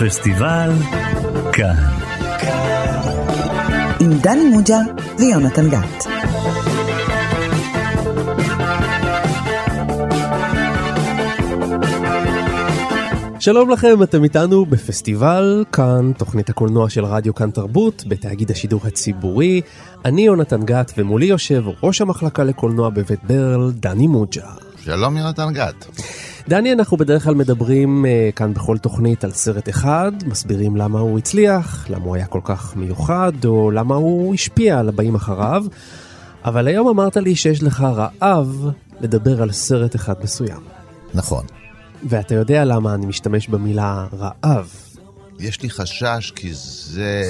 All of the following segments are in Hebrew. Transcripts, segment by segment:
פסטיבל כאן. עם דני מוג'ה ויונתן גת. שלום לכם, אתם איתנו בפסטיבל כאן, תוכנית הקולנוע של רדיו כאן תרבות, בתאגיד השידור הציבורי. אני יונתן גת ומולי יושב ראש המחלקה לקולנוע בבית ברל, דני מוג'ה. שלום יונתן גת. דני, אנחנו בדרך כלל מדברים uh, כאן בכל תוכנית על סרט אחד, מסבירים למה הוא הצליח, למה הוא היה כל כך מיוחד, או למה הוא השפיע על הבאים אחריו. אבל היום אמרת לי שיש לך רעב לדבר על סרט אחד מסוים. נכון. ואתה יודע למה אני משתמש במילה רעב. יש לי חשש כי זה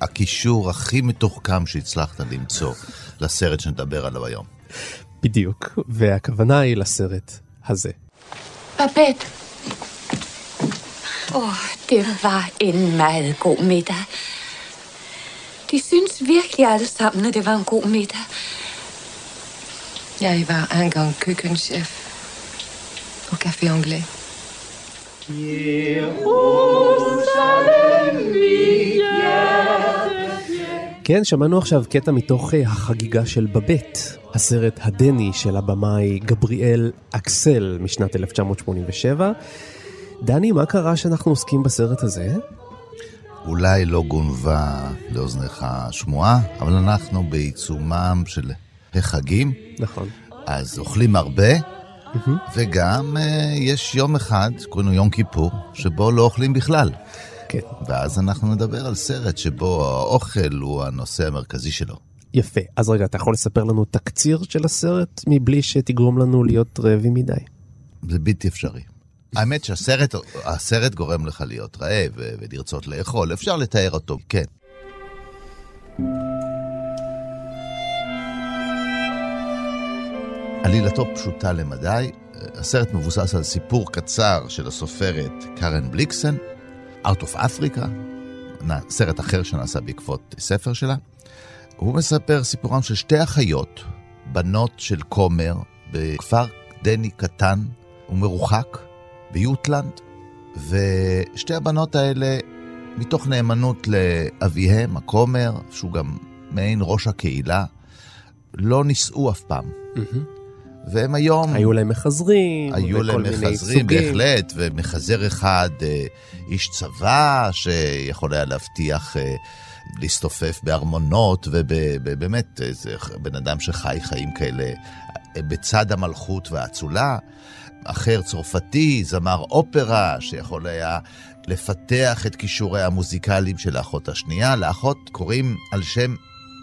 הקישור הכי מתוחכם שהצלחת למצוא לסרט שנדבר עליו היום. בדיוק, והכוונה היא לסרט הזה. Babette. Åh, oh, det var en meget god middag. De synes virkelig alle sammen, at det var en god middag. Jeg var engang køkkenchef på Café Anglais. כן, שמענו עכשיו קטע מתוך אה, החגיגה של בבט, הסרט הדני של הבמאי גבריאל אקסל משנת 1987. דני, מה קרה שאנחנו עוסקים בסרט הזה? אולי לא גונבה לאוזניך שמועה, אבל אנחנו בעיצומם של החגים. נכון. אז אוכלים הרבה, וגם uh, יש יום אחד, קוראים לו יום כיפור, שבו לא אוכלים בכלל. כן. ואז אנחנו נדבר על סרט שבו האוכל הוא הנושא המרכזי שלו. יפה. אז רגע, אתה יכול לספר לנו תקציר של הסרט מבלי שתגרום לנו להיות רעבים מדי? זה בלתי אפשרי. האמת שהסרט הסרט גורם לך להיות רעב ולרצות לאכול, אפשר לתאר אותו, כן. עלילתו פשוטה למדי, הסרט מבוסס על סיפור קצר של הסופרת קארן בליקסן, Out of Africa, סרט אחר שנעשה בעקבות ספר שלה. הוא מספר סיפורם של שתי אחיות, בנות של כומר, בכפר דני קטן ומרוחק, ביוטלנד, ושתי הבנות האלה, מתוך נאמנות לאביהם, הכומר, שהוא גם מעין ראש הקהילה, לא נישאו אף פעם. Mm-hmm. והם היום... היו להם מחזרים, היו להם מחזרים, בהחלט, ומחזר אחד, אה, איש צבא, שיכול היה להבטיח אה, להסתופף בארמונות, ובאמת, איזה בן אדם שחי חיים כאלה בצד המלכות והאצולה. אחר צרפתי, זמר אופרה, שיכול היה לפתח את כישוריה המוזיקליים של האחות השנייה. לאחות קוראים על שם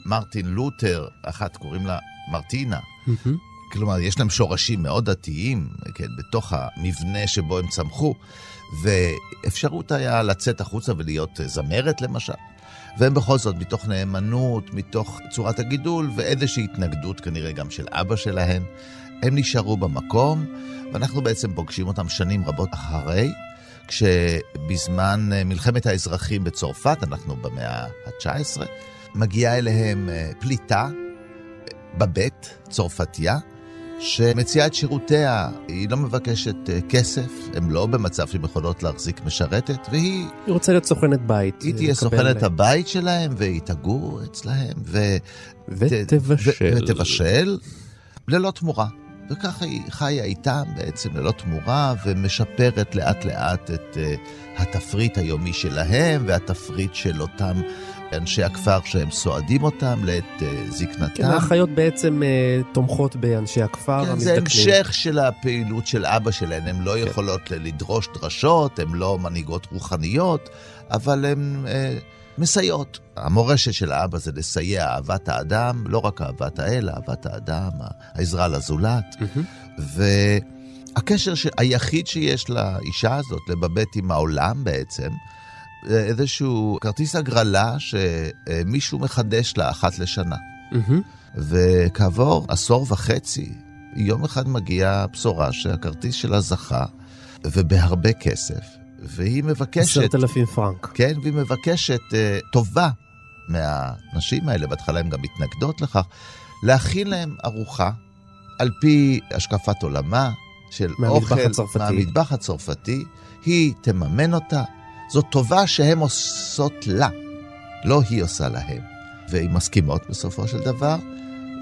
מרטין לותר, אחת קוראים לה מרטינה. Mm-hmm. כלומר, יש להם שורשים מאוד דתיים, כן, בתוך המבנה שבו הם צמחו, ואפשרות היה לצאת החוצה ולהיות זמרת למשל. והם בכל זאת, מתוך נאמנות, מתוך צורת הגידול, ואיזושהי התנגדות כנראה גם של אבא שלהם, הם נשארו במקום, ואנחנו בעצם פוגשים אותם שנים רבות אחרי, כשבזמן מלחמת האזרחים בצרפת, אנחנו במאה ה-19, מגיעה אליהם פליטה, בבית, צרפתיה, שמציעה את שירותיה, היא לא מבקשת כסף, הם לא במצב שהן יכולות להחזיק משרתת, והיא... היא רוצה להיות סוכנת בית. היא תהיה סוכנת הבית שלהם, והיא תגור אצלהם, ו... ותבשל. ו... ותבשל, ללא תמורה. וככה היא חיה איתם בעצם ללא תמורה, ומשפרת לאט לאט את uh, התפריט היומי שלהם, והתפריט של אותם אנשי הכפר שהם סועדים אותם לעת uh, זקנתם. כן, האחיות בעצם uh, תומכות באנשי הכפר כן, המזדקנים. זה המשך של הפעילות של אבא שלהן, הן לא כן. יכולות לדרוש דרשות, הן לא מנהיגות רוחניות, אבל הן... uh, מסייעות. המורשת של האבא זה לסייע אהבת האדם, לא רק אהבת האל, אהבת האדם, העזרה לזולת. Mm-hmm. והקשר ש... היחיד שיש לאישה הזאת, לבבט עם העולם בעצם, איזשהו כרטיס הגרלה שמישהו מחדש לה אחת לשנה. Mm-hmm. וכעבור עשור וחצי, יום אחד מגיעה בשורה שהכרטיס שלה זכה, ובהרבה כסף, והיא מבקשת... עשרת אלפים פרנק. כן, והיא מבקשת uh, טובה מהנשים האלה, בהתחלה הן גם מתנגדות לכך, להכין להם ארוחה על פי השקפת עולמה, של מהמטבח אוכל הצרפתי. מהמטבח הצרפתי, היא תממן אותה. זאת טובה שהן עושות לה, לא היא עושה להם. והיא מסכימות בסופו של דבר,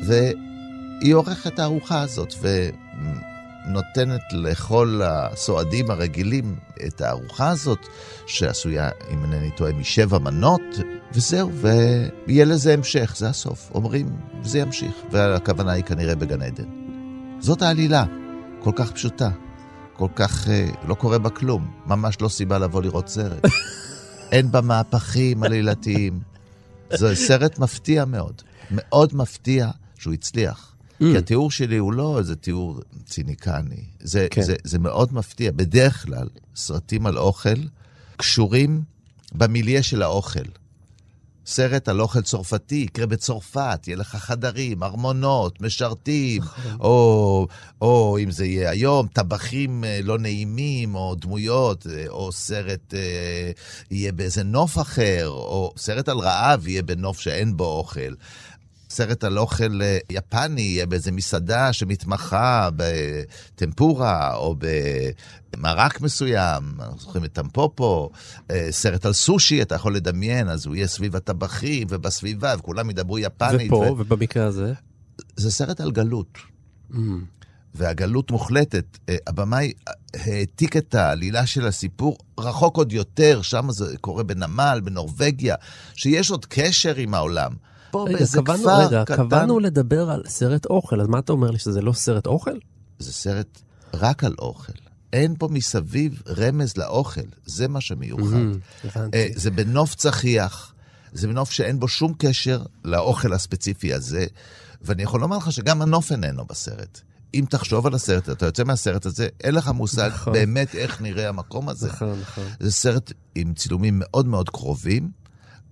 והיא עורכת הארוחה הזאת, ונותנת לכל הסועדים הרגילים את הארוחה הזאת, שעשויה, אם אינני טועה, משבע מנות, וזהו, ויהיה לזה המשך, זה הסוף. אומרים, זה ימשיך, והכוונה היא כנראה בגן עדן. זאת העלילה, כל כך פשוטה, כל כך אה, לא קורה בה כלום, ממש לא סיבה לבוא לראות סרט. אין בה מהפכים עלילתיים. זה סרט מפתיע מאוד, מאוד מפתיע שהוא הצליח. כי התיאור שלי הוא לא איזה תיאור ציניקני, זה, כן. זה, זה מאוד מפתיע. בדרך כלל, סרטים על אוכל קשורים במיליה של האוכל. סרט על אוכל צרפתי, יקרה בצרפת, יהיה לך חדרים, ארמונות, משרתים, או, או אם זה יהיה היום, טבחים אה, לא נעימים, או דמויות, אה, או סרט אה, יהיה באיזה נוף אחר, או סרט על רעב יהיה בנוף שאין בו אוכל. סרט על אוכל אה, יפני באיזה מסעדה שמתמחה בטמפורה או במרק מסוים, אנחנו זוכרים את טמפופו, אה, סרט על סושי, אתה יכול לדמיין, אז הוא יהיה סביב הטבחים ובסביבה, וכולם ידברו יפנית. ופה, ו- ובמקרה הזה? זה סרט על גלות. Mm. והגלות מוחלטת. אה, הבמאי העתיק את העלילה של הסיפור רחוק עוד יותר, שם זה קורה בנמל, בנורבגיה, שיש עוד קשר עם העולם. פה רגע, באיזה קבענו, כפר רגע, קטן, קבענו לדבר על סרט אוכל, אז מה אתה אומר לי, שזה לא סרט אוכל? זה סרט רק על אוכל. אין פה מסביב רמז לאוכל, זה מה שמיוחד. Mm, הבנתי. אה, זה בנוף צחיח, זה בנוף שאין בו שום קשר לאוכל הספציפי הזה, ואני יכול לומר לך שגם הנוף איננו בסרט. אם תחשוב על הסרט, אתה יוצא מהסרט הזה, אין לך מושג נכון. באמת איך נראה המקום הזה. נכון, נכון. זה סרט עם צילומים מאוד מאוד קרובים,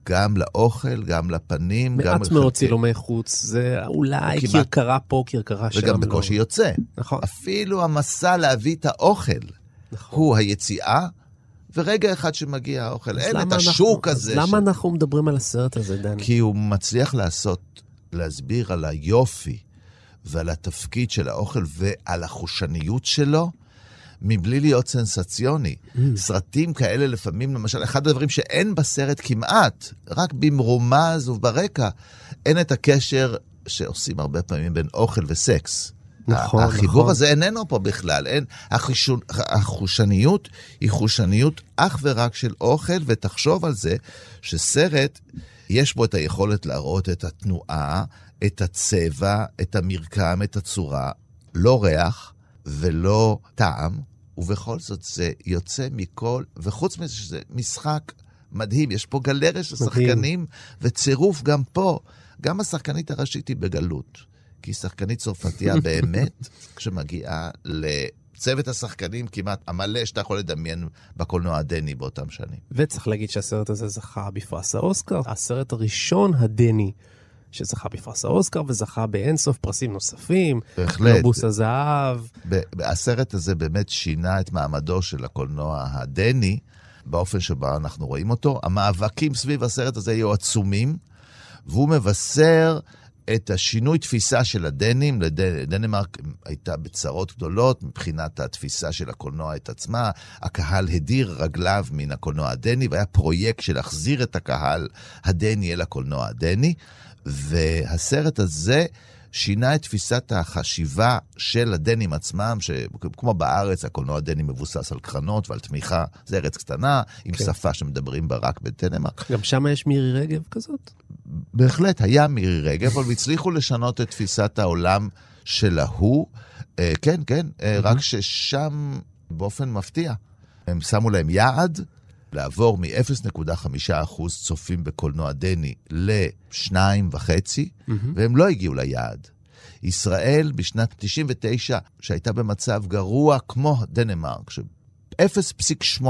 גם לאוכל, גם לפנים, גם... מעט מאוד צילומי חוץ, זה אולי כמעט- כרכרה פה, כרכרה שם. וגם לא. בקושי יוצא. נכון. אפילו המסע להביא את האוכל נכון. הוא היציאה, ורגע אחד שמגיע האוכל, אין את השוק אנחנו- הזה. למה ש- אנחנו מדברים על הסרט הזה, דני? כי הוא מצליח לעשות, להסביר על היופי ועל התפקיד של האוכל ועל החושניות שלו, מבלי להיות סנסציוני. Mm. סרטים כאלה לפעמים, למשל, אחד הדברים שאין בסרט כמעט, רק במרומז וברקע, אין את הקשר שעושים הרבה פעמים בין אוכל וסקס. נכון, החיבור נכון. הזה איננו פה בכלל, אין, החישון, החושניות היא חושניות אך ורק של אוכל, ותחשוב על זה שסרט, יש בו את היכולת להראות את התנועה, את הצבע, את המרקם, את הצורה, לא ריח ולא טעם, ובכל זאת זה יוצא מכל, וחוץ מזה שזה משחק מדהים, יש פה גלריה של. שחקנים וצירוף גם פה. גם השחקנית הראשית היא בגלות, כי היא שחקנית צרפתייה באמת, כשמגיעה לצוות השחקנים כמעט המלא שאתה יכול לדמיין בקולנוע הדני באותם שנים. וצריך להגיד שהסרט הזה זכה בפרס האוסקר, הסרט הראשון הדני שזכה בפרס האוסקר וזכה באינסוף פרסים נוספים. בהחלט. גלובוס הזהב. הסרט הזה באמת שינה את מעמדו של הקולנוע הדני, באופן שבו אנחנו רואים אותו. המאבקים סביב הסרט הזה היו עצומים, והוא מבשר את השינוי תפיסה של הדנים. דנמרק הייתה בצרות גדולות מבחינת התפיסה של הקולנוע את עצמה. הקהל הדיר רגליו מן הקולנוע הדני, והיה פרויקט של להחזיר את הקהל הדני אל הקולנוע הדני. והסרט הזה שינה את תפיסת החשיבה של הדנים עצמם, שכמו בארץ, הקולנוע הדני מבוסס על קרנות ועל תמיכה. זה ארץ קטנה, עם כן. שפה שמדברים בה רק בדנמרק. גם שם יש מירי רגב כזאת? בהחלט היה מירי רגב, אבל הצליחו לשנות את תפיסת העולם של ההוא. אה, כן, כן, אה, רק ששם באופן מפתיע, הם שמו להם יעד לעבור מ-0.5% צופים בקולנוע דני ל-2.5, והם לא הגיעו ליעד. ישראל בשנת 99, שהייתה במצב גרוע כמו דנמרק, ש-0.8%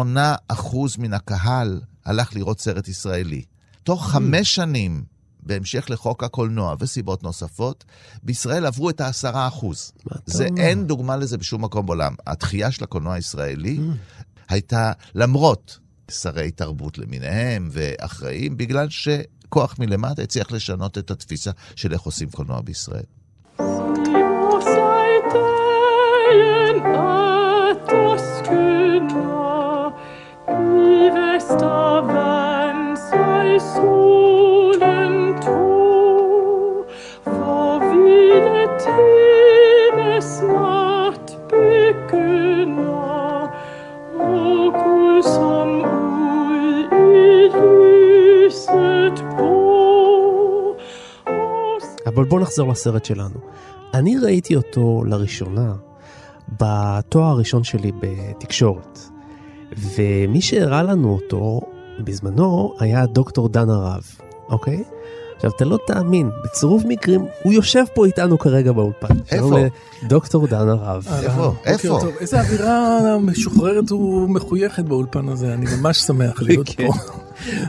מן הקהל הלך לראות סרט ישראלי. תוך חמש שנים, בהמשך לחוק הקולנוע וסיבות נוספות, בישראל עברו את העשרה אחוז. מה אתה זה אומר? אין דוגמה לזה בשום מקום בעולם. התחייה של הקולנוע הישראלי הייתה למרות שרי תרבות למיניהם ואחראים, בגלל שכוח מלמטה הצליח לשנות את התפיסה של איך עושים קולנוע בישראל. Stop and say so. אבל בואו נחזור לסרט שלנו. אני ראיתי אותו לראשונה בתואר הראשון שלי בתקשורת, ומי שהראה לנו אותו בזמנו היה דוקטור דן הרב, אוקיי? עכשיו, אתה לא תאמין, בצירוף מקרים, הוא יושב פה איתנו כרגע באולפן. איפה? דוקטור דן הרב. איפה? איפה? איזה אווירה משוחררת ומחויכת באולפן הזה, אני ממש שמח להיות כן. פה.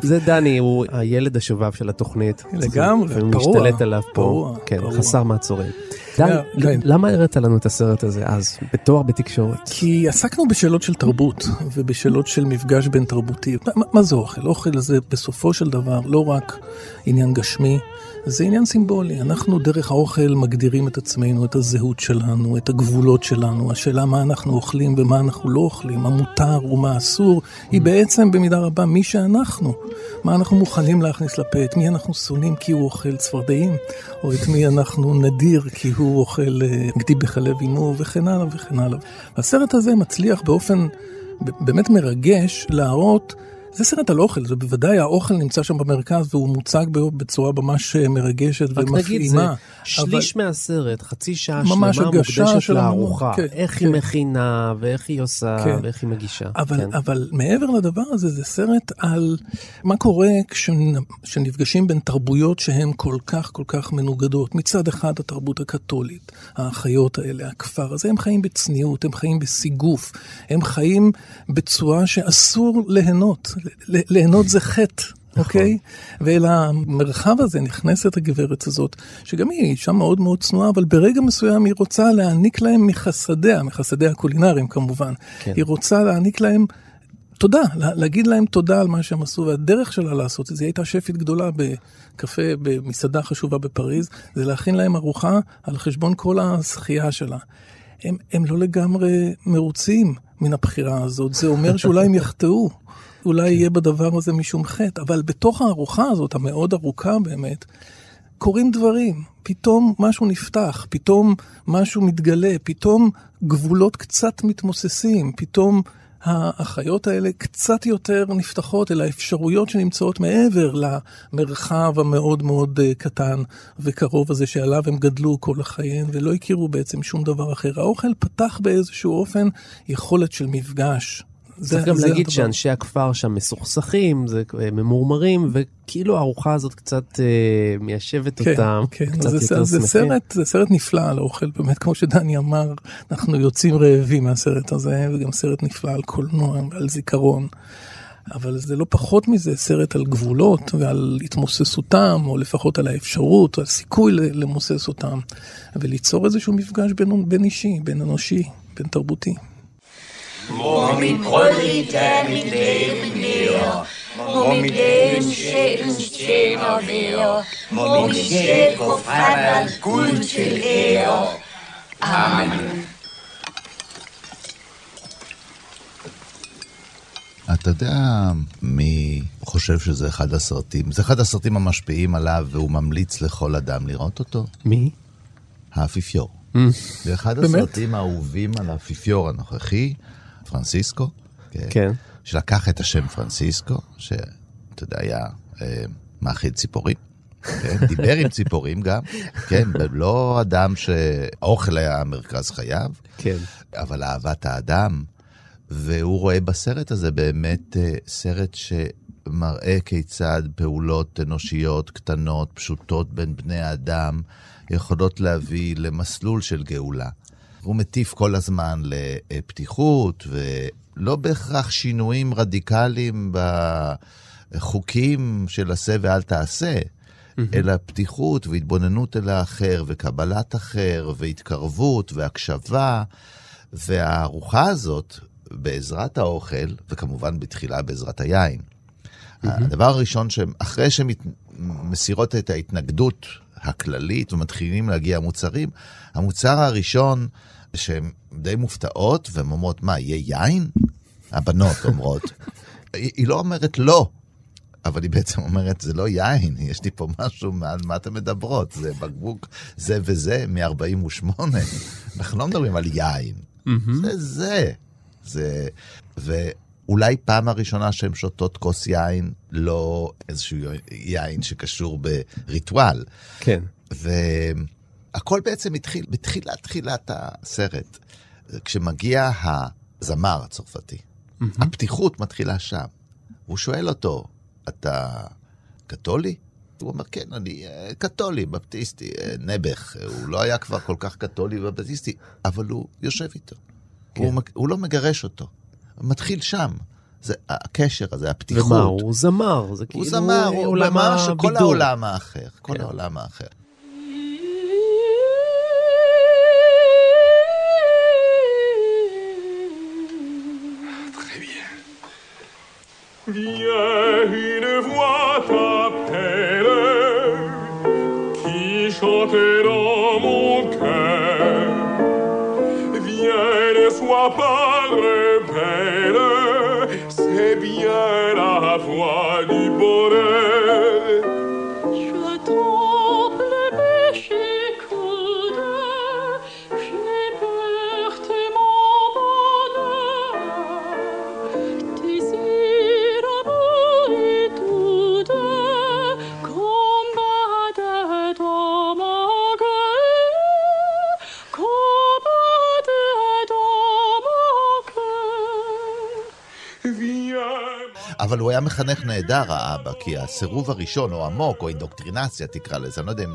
זה דני, הוא הילד השובב של התוכנית. לגמרי, לפעמים פרוע, משתלט עליו פה. פרוע, כן, פרוע. חסר מעצורים. דני, כן. למה הראית לנו את הסרט הזה אז, בתואר בתקשורת? כי עסקנו בשאלות של תרבות ובשאלות של מפגש בין תרבותי. מה, מה זה אוכל? אוכל זה בסופו של דבר לא רק עניין גשמי, זה עניין סימבולי. אנחנו דרך האוכל מגדירים את עצמנו, את הזהות שלנו, את הגבולות שלנו. השאלה מה אנחנו אוכלים ומה אנחנו לא אוכלים, מה מותר ומה אסור, היא בעצם במידה רבה מי שאנחנו. מה אנחנו מוכנים להכניס לפה, את מי אנחנו שונאים כי הוא אוכל צפרדעים, או את מי אנחנו נדיר כי הוא אוכל אה, גדי בחלב אימו, וכן הלאה וכן הלאה. והסרט הזה מצליח באופן באמת מרגש להראות זה סרט על אוכל, זה בוודאי האוכל נמצא שם במרכז והוא מוצג בצורה ממש אה, מרגשת רק נגיד, זה ומפעימה. שליש מהסרט, חצי שעה שלמה מוקדשת של לארוחה. כן, איך היא כן. מכינה, ואיך היא עושה, כן. ואיך היא מגישה. אבל, כן. אבל מעבר לדבר הזה, זה סרט על מה קורה כשנ- כשנפגשים בין תרבויות שהן כל כך כל כך מנוגדות. מצד אחד התרבות הקתולית, האחיות האלה, הכפר הזה, הם חיים בצניעות, הם חיים בסיגוף, הם חיים בצורה שאסור ליהנות. ליהנות זה חטא. אוקיי? ואל המרחב הזה נכנסת הגברת הזאת, שגם היא אישה מאוד מאוד צנועה, אבל ברגע מסוים היא רוצה להעניק להם מחסדיה, מחסדיה הקולינריים כמובן. כן. היא רוצה להעניק להם תודה, לה- להגיד להם תודה על מה שהם עשו, והדרך שלה לעשות את זה, היא הייתה שפית גדולה בקפה, במסעדה חשובה בפריז, זה להכין להם ארוחה על חשבון כל הזכייה שלה. הם, הם לא לגמרי מרוצים מן הבחירה הזאת, זה אומר שאולי הם יחטאו, אולי יהיה בדבר הזה משום חטא, אבל בתוך הארוחה הזאת, המאוד ארוכה באמת, קורים דברים, פתאום משהו נפתח, פתאום משהו מתגלה, פתאום גבולות קצת מתמוססים, פתאום האחיות האלה קצת יותר נפתחות אל האפשרויות שנמצאות מעבר למרחב המאוד מאוד אה, קטן וקרוב הזה שעליו הם גדלו כל החיים ולא הכירו בעצם שום דבר אחר. האוכל פתח באיזשהו אופן יכולת של מפגש. צריך גם להגיד הדבר. שאנשי הכפר שם מסוכסכים, זה אה, ממורמרים, וכאילו הארוחה הזאת קצת אה, מיישבת אותם, כן, קצת זה, יותר סרט, זה, שמחים. סרט, זה סרט נפלא על האוכל, באמת, כמו שדני אמר, אנחנו יוצאים רעבים מהסרט הזה, וגם סרט נפלא על קולנוע ועל זיכרון. אבל זה לא פחות מזה, סרט על גבולות ועל התמוססותם, או לפחות על האפשרות, או הסיכוי ל- למוסס אותם, וליצור איזשהו מפגש בין, בין אישי, בין אנושי, בין תרבותי. Må min brød mit leven nære, må mit leven sjælens tjener være, må min sjæl gå fremad Gud til ære. Amen. אתה יודע מי חושב שזה אחד הסרטים, זה אחד הסרטים המשפיעים עליו והוא ממליץ לכל אדם לראות אותו? מי? האפיפיור. זה אחד? הסרטים האהובים על האפיפיור הנוכחי, פרנסיסקו. כן. שלקח את השם פרנסיסקו, שאתה יודע, היה אה, מאכיל ציפורים. כן, דיבר עם ציפורים גם, כן, לא אדם שהאוכל היה מרכז חייו, כן. אבל אהבת האדם, והוא רואה בסרט הזה באמת אה, סרט שמראה כיצד פעולות אנושיות קטנות, פשוטות בין בני האדם, יכולות להביא למסלול של גאולה. הוא מטיף כל הזמן לפתיחות, ולא בהכרח שינויים רדיקליים בחוקים של עשה ואל תעשה, אלא פתיחות והתבוננות אל האחר, וקבלת אחר, והתקרבות, והקשבה. והארוחה הזאת, בעזרת האוכל, וכמובן בתחילה בעזרת היין, הדבר הראשון, שאחרי שהן מסירות את ההתנגדות הכללית ומתחילים להגיע המוצרים, המוצר הראשון שהן די מופתעות והן אומרות, מה, יהיה יין? הבנות אומרות. היא, היא לא אומרת לא, אבל היא בעצם אומרת, זה לא יין, יש לי פה משהו, על מה אתם מדברות? זה בקבוק זה וזה מ-48. אנחנו לא מדברים על יין. זה זה. זה... אולי פעם הראשונה שהן שותות כוס יין, לא איזשהו יין שקשור בריטואל. כן. והכל בעצם התחיל, בתחילת תחילת הסרט, כשמגיע הזמר הצרפתי, mm-hmm. הפתיחות מתחילה שם. הוא שואל אותו, אתה קתולי? הוא אומר, כן, אני אה, קתולי, בפטיסטי, אה, נעבך. הוא לא היה כבר כל כך קתולי ובפטיסטי, אבל הוא יושב איתו. כן. הוא, הוא לא מגרש אותו. הוא מתחיל שם. זה הקשר הזה, הפתיחות. ומה, הוא זמר, זה כאילו הוא זמר, הוא ממש כל העולם האחר. כל כן. העולם האחר. Viens, une voix t'appelle, qui chante dans mon cœur. Viens, ne sois pas היה מחנך נהדר, האבא, כי הסירוב הראשון, או עמוק, או אינדוקטרינציה תקרא לזה, אני לא יודע אם...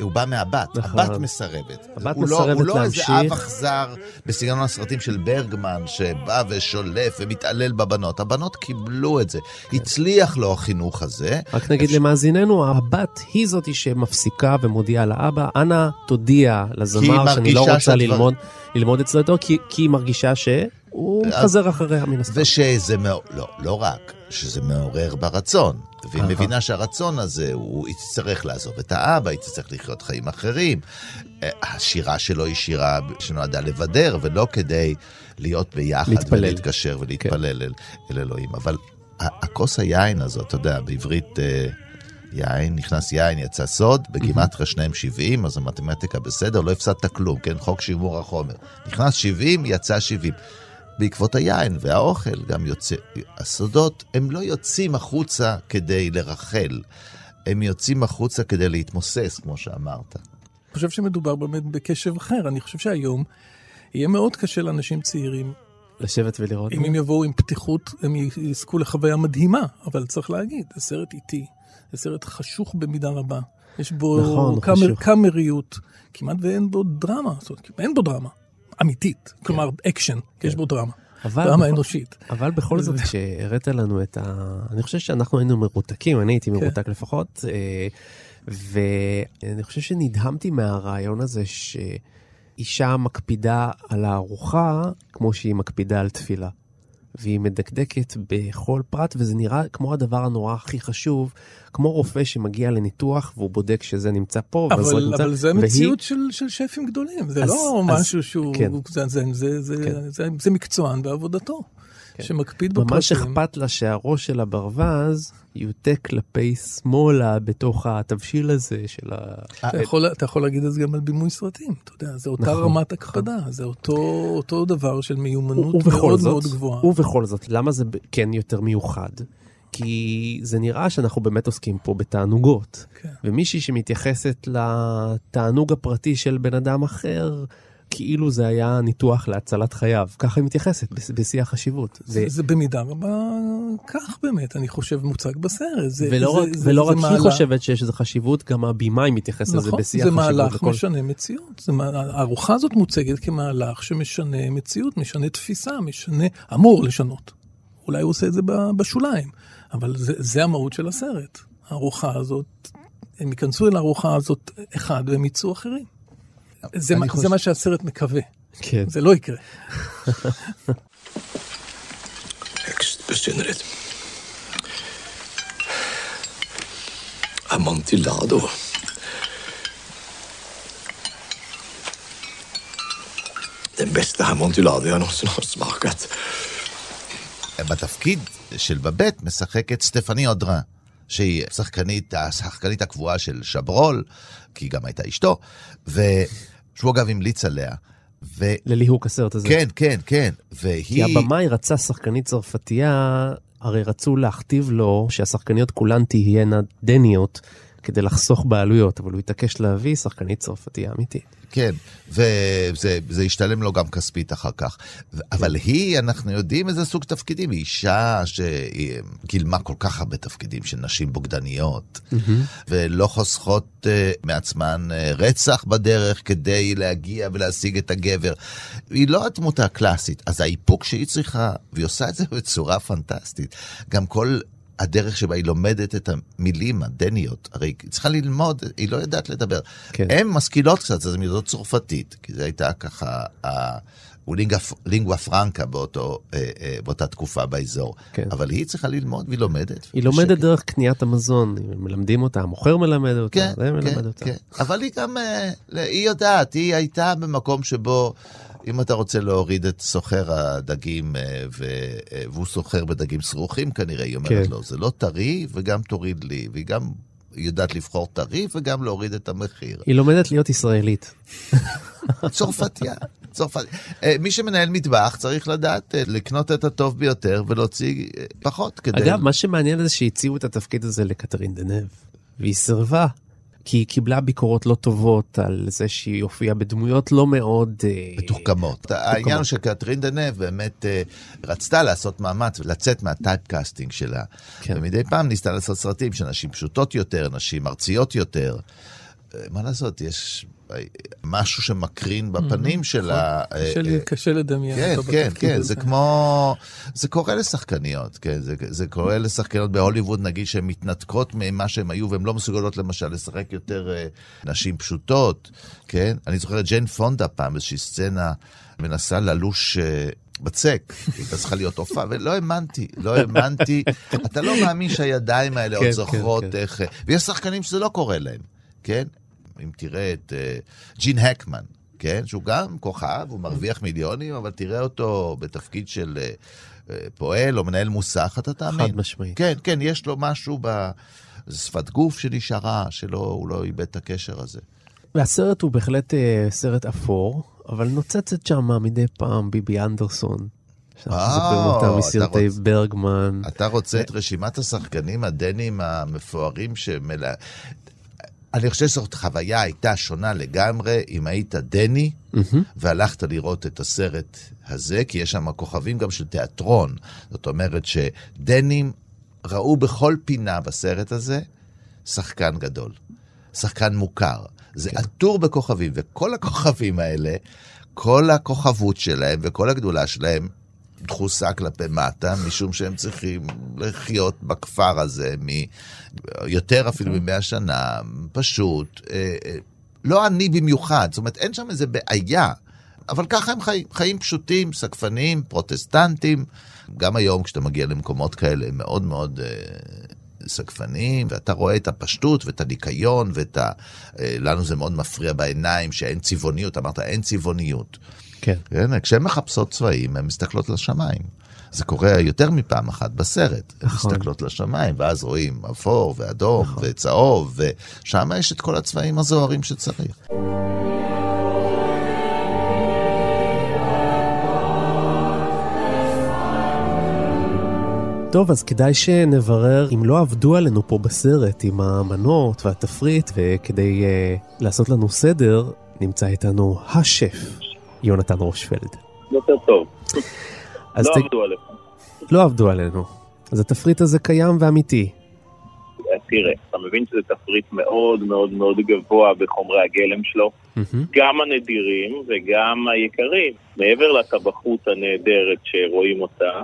הוא בא מהבת, נכון. הבת מסרבת. הבת הוא מסרבת לא, הוא לא להמשיך. איזה אב אכזר בסגנון הסרטים של ברגמן, שבא ושולף ומתעלל בבנות. הבנות קיבלו את זה. כן. הצליח לו החינוך הזה. רק נגיד אפשר... למאזיננו, הבת היא זאתי שמפסיקה ומודיעה לאבא, אנא תודיע לזמר שאני לא רוצה. ללמוד, ללמוד אצלו יותר, כי, כי היא מרגישה ש... הוא חזר אחריה מן הסתם. ושזה, לא, לא רק, שזה מעורר ברצון. והיא מבינה שהרצון הזה, הוא יצטרך לעזוב את האבא, היא תצטרך לחיות חיים אחרים. אה, השירה שלו היא שירה שנועדה לבדר, ולא כדי להיות ביחד להתפלל. ולהתקשר ולהתפלל כן. אל, אל אלוהים. אבל הכוס היין הזאת, אתה יודע, בעברית... אה, יין, נכנס יין, יצא סוד, בגימטריה שניהם 70, אז המתמטיקה בסדר, לא הפסדת כלום, כן? חוק שימור החומר. נכנס 70, יצא 70. בעקבות היין והאוכל גם יוצא, הסודות, הם לא יוצאים החוצה כדי לרחל, הם יוצאים החוצה כדי להתמוסס, כמו שאמרת. אני חושב שמדובר באמת בקשב אחר. אני חושב שהיום יהיה מאוד קשה לאנשים צעירים. לשבת ולראות. אם הם יבואו עם פתיחות, הם יזכו לחוויה מדהימה, אבל צריך להגיד, זה סרט איטי, זה סרט חשוך במידה רבה. יש בו נכון, קאמר, קאמריות, כמעט ואין בו דרמה, זאת אומרת, אין בו דרמה. אמיתית, כן. כלומר אקשן, כן. יש בו דרמה. אבל דרמה בכל, אנושית. אבל בכל זאת, כשהראית לנו את ה... אני חושב שאנחנו היינו מרותקים, אני הייתי כן. מרותק לפחות, אה, ואני חושב שנדהמתי מהרעיון הזה שאישה מקפידה על הארוחה כמו שהיא מקפידה על תפילה. והיא מדקדקת בכל פרט, וזה נראה כמו הדבר הנורא הכי חשוב, כמו רופא שמגיע לניתוח והוא בודק שזה נמצא פה, אבל, אבל נמצא, אבל זה והיא... מציאות של, של שפים גדולים, זה אז, לא אז, משהו שהוא, כן. זה, זה, זה, זה, כן. זה, זה מקצוען בעבודתו. כן. שמקפיד בפרטים. ממש אכפת לה שהראש של הברווז יוטה כלפי שמאלה בתוך התבשיל הזה של ה... אתה יכול, אתה יכול להגיד את זה גם על בימוי סרטים, אתה יודע, זה אותה נכון, רמת נכון. זה אותו, אותו דבר של מיומנות מאוד זאת, מאוד גבוהה. ובכל זאת, למה זה כן יותר מיוחד? כי זה נראה שאנחנו באמת עוסקים פה בתענוגות. כן. ומישהי שמתייחסת לתענוג הפרטי של בן אדם אחר, כאילו זה היה ניתוח להצלת חייו. ככה היא מתייחסת, בשיא החשיבות. זה, זה במידה רבה כך באמת, אני חושב, מוצג בסרט. זה, ולא זה, רק, זה, ולא זה רק מעלה... היא חושבת שיש לזה חשיבות, גם הבמאי מתייחס נכון, לזה בשיא החשיבות. נכון, זה מהלך לכל... משנה מציאות. זה, הארוחה הזאת מוצגת כמהלך שמשנה מציאות, משנה תפיסה, משנה, אמור לשנות. אולי הוא עושה את זה בשוליים, אבל זה, זה המהות של הסרט. הארוחה הזאת, הם ייכנסו אל הארוחה הזאת אחד והם יצאו אחרים. זה, מה, חושב... זה מה שהסרט מקווה. כן. זה לא יקרה. Högst besynnerligt. Amontillado. Den bästa amontillado jag någonsin har. בתפקיד של בבט משחקת סטפני אודרה, שהיא שחקנית, השחקנית הקבועה של שברול, כי היא גם הייתה אשתו, ו... שהוא אגב המליץ עליה, ו... לליהוק הסרט הזה. כן, כן, כן. והיא... כי הבמאי רצה שחקנית צרפתייה, הרי רצו להכתיב לו שהשחקניות כולן תהיינה דניות. כדי לחסוך בעלויות, אבל הוא התעקש להביא שחקנית צרפתייה אמיתית. כן, וזה השתלם לו גם כספית אחר כך. כן. אבל היא, אנחנו יודעים איזה סוג תפקידים, היא אישה שגילמה כל כך הרבה תפקידים של נשים בוגדניות, mm-hmm. ולא חוסכות uh, מעצמן uh, רצח בדרך כדי להגיע ולהשיג את הגבר. היא לא הדמות הקלאסית, אז האיפוק שהיא צריכה, והיא עושה את זה בצורה פנטסטית. גם כל הדרך שבה היא לומדת את המילים הדניות, הרי היא צריכה ללמוד, היא לא יודעת לדבר. כן. הן משכילות קצת, אז הן יודעות צרפתית, כי זו הייתה ככה הוא לינגווה פרנקה באותו, אה, אה, באותה תקופה באזור. כן. אבל היא צריכה ללמוד והיא לומדת. היא לומדת שקט. דרך קניית המזון, מלמדים אותה, המוכר מלמד אותה, כן, זה מלמד כן, אותה. כן. אבל היא גם, אה, היא יודעת, היא הייתה במקום שבו... אם אתה רוצה להוריד את סוחר הדגים, אה, ו... אה, והוא סוחר בדגים סרוחים כנראה, היא אומרת כן. לו, זה לא טרי וגם תוריד לי, והיא גם יודעת לבחור טרי וגם להוריד את המחיר. היא לומדת להיות ישראלית. צרפתיה, צרפת. אה, מי שמנהל מטבח צריך לדעת לקנות את הטוב ביותר ולהוציא פחות כדי... אגב, מה שמעניין זה שהציעו את התפקיד הזה לקטרין דנב, והיא סירבה. כי היא קיבלה ביקורות לא טובות על זה שהיא הופיעה בדמויות לא מאוד... אה, מתוחכמות. העניין הוא שקטרין דנב באמת אה, רצתה לעשות מאמץ ולצאת מה typecasting שלה. כן. ומדי פעם ניסתה לעשות סרטים של נשים פשוטות יותר, נשים ארציות יותר. אה, מה לעשות, יש משהו שמקרין בפנים mm-hmm. שלה. נכון. קשה לדמיין כן, כן, כן, זה כמו... זה קורה לשחקניות, כן, זה קורה לשחקניות בהוליווד, נגיד, שהן מתנתקות ממה שהן היו, והן לא מסוגלות למשל לשחק יותר אה, נשים פשוטות, כן? אני זוכר את ג'יין פונדה פעם, איזושהי סצנה, מנסה ללוש... אה, בצק, הייתה צריכה להיות הופעה, ולא האמנתי, לא האמנתי. אתה לא מאמין שהידיים האלה עוד כן, זוכרות כן, איך... ויש שחקנים שזה לא קורה להם, כן? אם תראה את uh, ג'ין הקמן, כן? שהוא גם כוכב, הוא מרוויח מיליונים, אבל תראה אותו בתפקיד של uh, פועל או מנהל מוסך, אתה תאמין. חד משמעית. כן, כן, יש לו משהו בשפת גוף שנשארה, שהוא לא איבד את הקשר הזה. והסרט הוא בהחלט uh, סרט אפור, אבל נוצצת שם מדי פעם ביבי אנדרסון. שאנחנו זוכרים אותה מסרטי ברגמן. אתה רוצה את רשימת השחקנים הדנים המפוארים שמלא... אני חושב שזאת חוויה הייתה שונה לגמרי אם היית דני mm-hmm. והלכת לראות את הסרט הזה, כי יש שם כוכבים גם של תיאטרון. זאת אומרת שדנים ראו בכל פינה בסרט הזה שחקן גדול, שחקן מוכר. זה כן. עטור בכוכבים, וכל הכוכבים האלה, כל הכוכבות שלהם וכל הגדולה שלהם דחוסה כלפי מטה, משום שהם צריכים לחיות בכפר הזה מ... יותר אפילו אוקיי. ממאה שנה, פשוט, אה, אה, לא עני במיוחד, זאת אומרת, אין שם איזה בעיה. אבל ככה הם חיים, חיים פשוטים, סקפנים, פרוטסטנטים. גם היום כשאתה מגיע למקומות כאלה הם מאוד מאוד אה, סקפנים, ואתה רואה את הפשטות ואת הניקיון ואת ה... אה, לנו זה מאוד מפריע בעיניים שאין צבעוניות, אמרת אין צבעוניות. כן. כן, כשהן מחפשות צבעים, הן מסתכלות לשמיים. זה קורה יותר מפעם אחת בסרט. נכון. מסתכלות לשמיים, ואז רואים אפור ואדום נכון. וצהוב, ושם יש את כל הצבעים הזוהרים שצריך. טוב, אז כדאי שנברר אם לא עבדו עלינו פה בסרט עם המנות והתפריט, וכדי uh, לעשות לנו סדר, נמצא איתנו השף, יונתן רושפלד. יותר טוב. לא ת... עבדו עלינו. לא עבדו עלינו. אז התפריט הזה קיים ואמיתי. תראה, אתה מבין שזה תפריט מאוד מאוד מאוד גבוה בחומרי הגלם שלו, mm-hmm. גם הנדירים וגם היקרים. מעבר לטבחות הנהדרת שרואים אותה,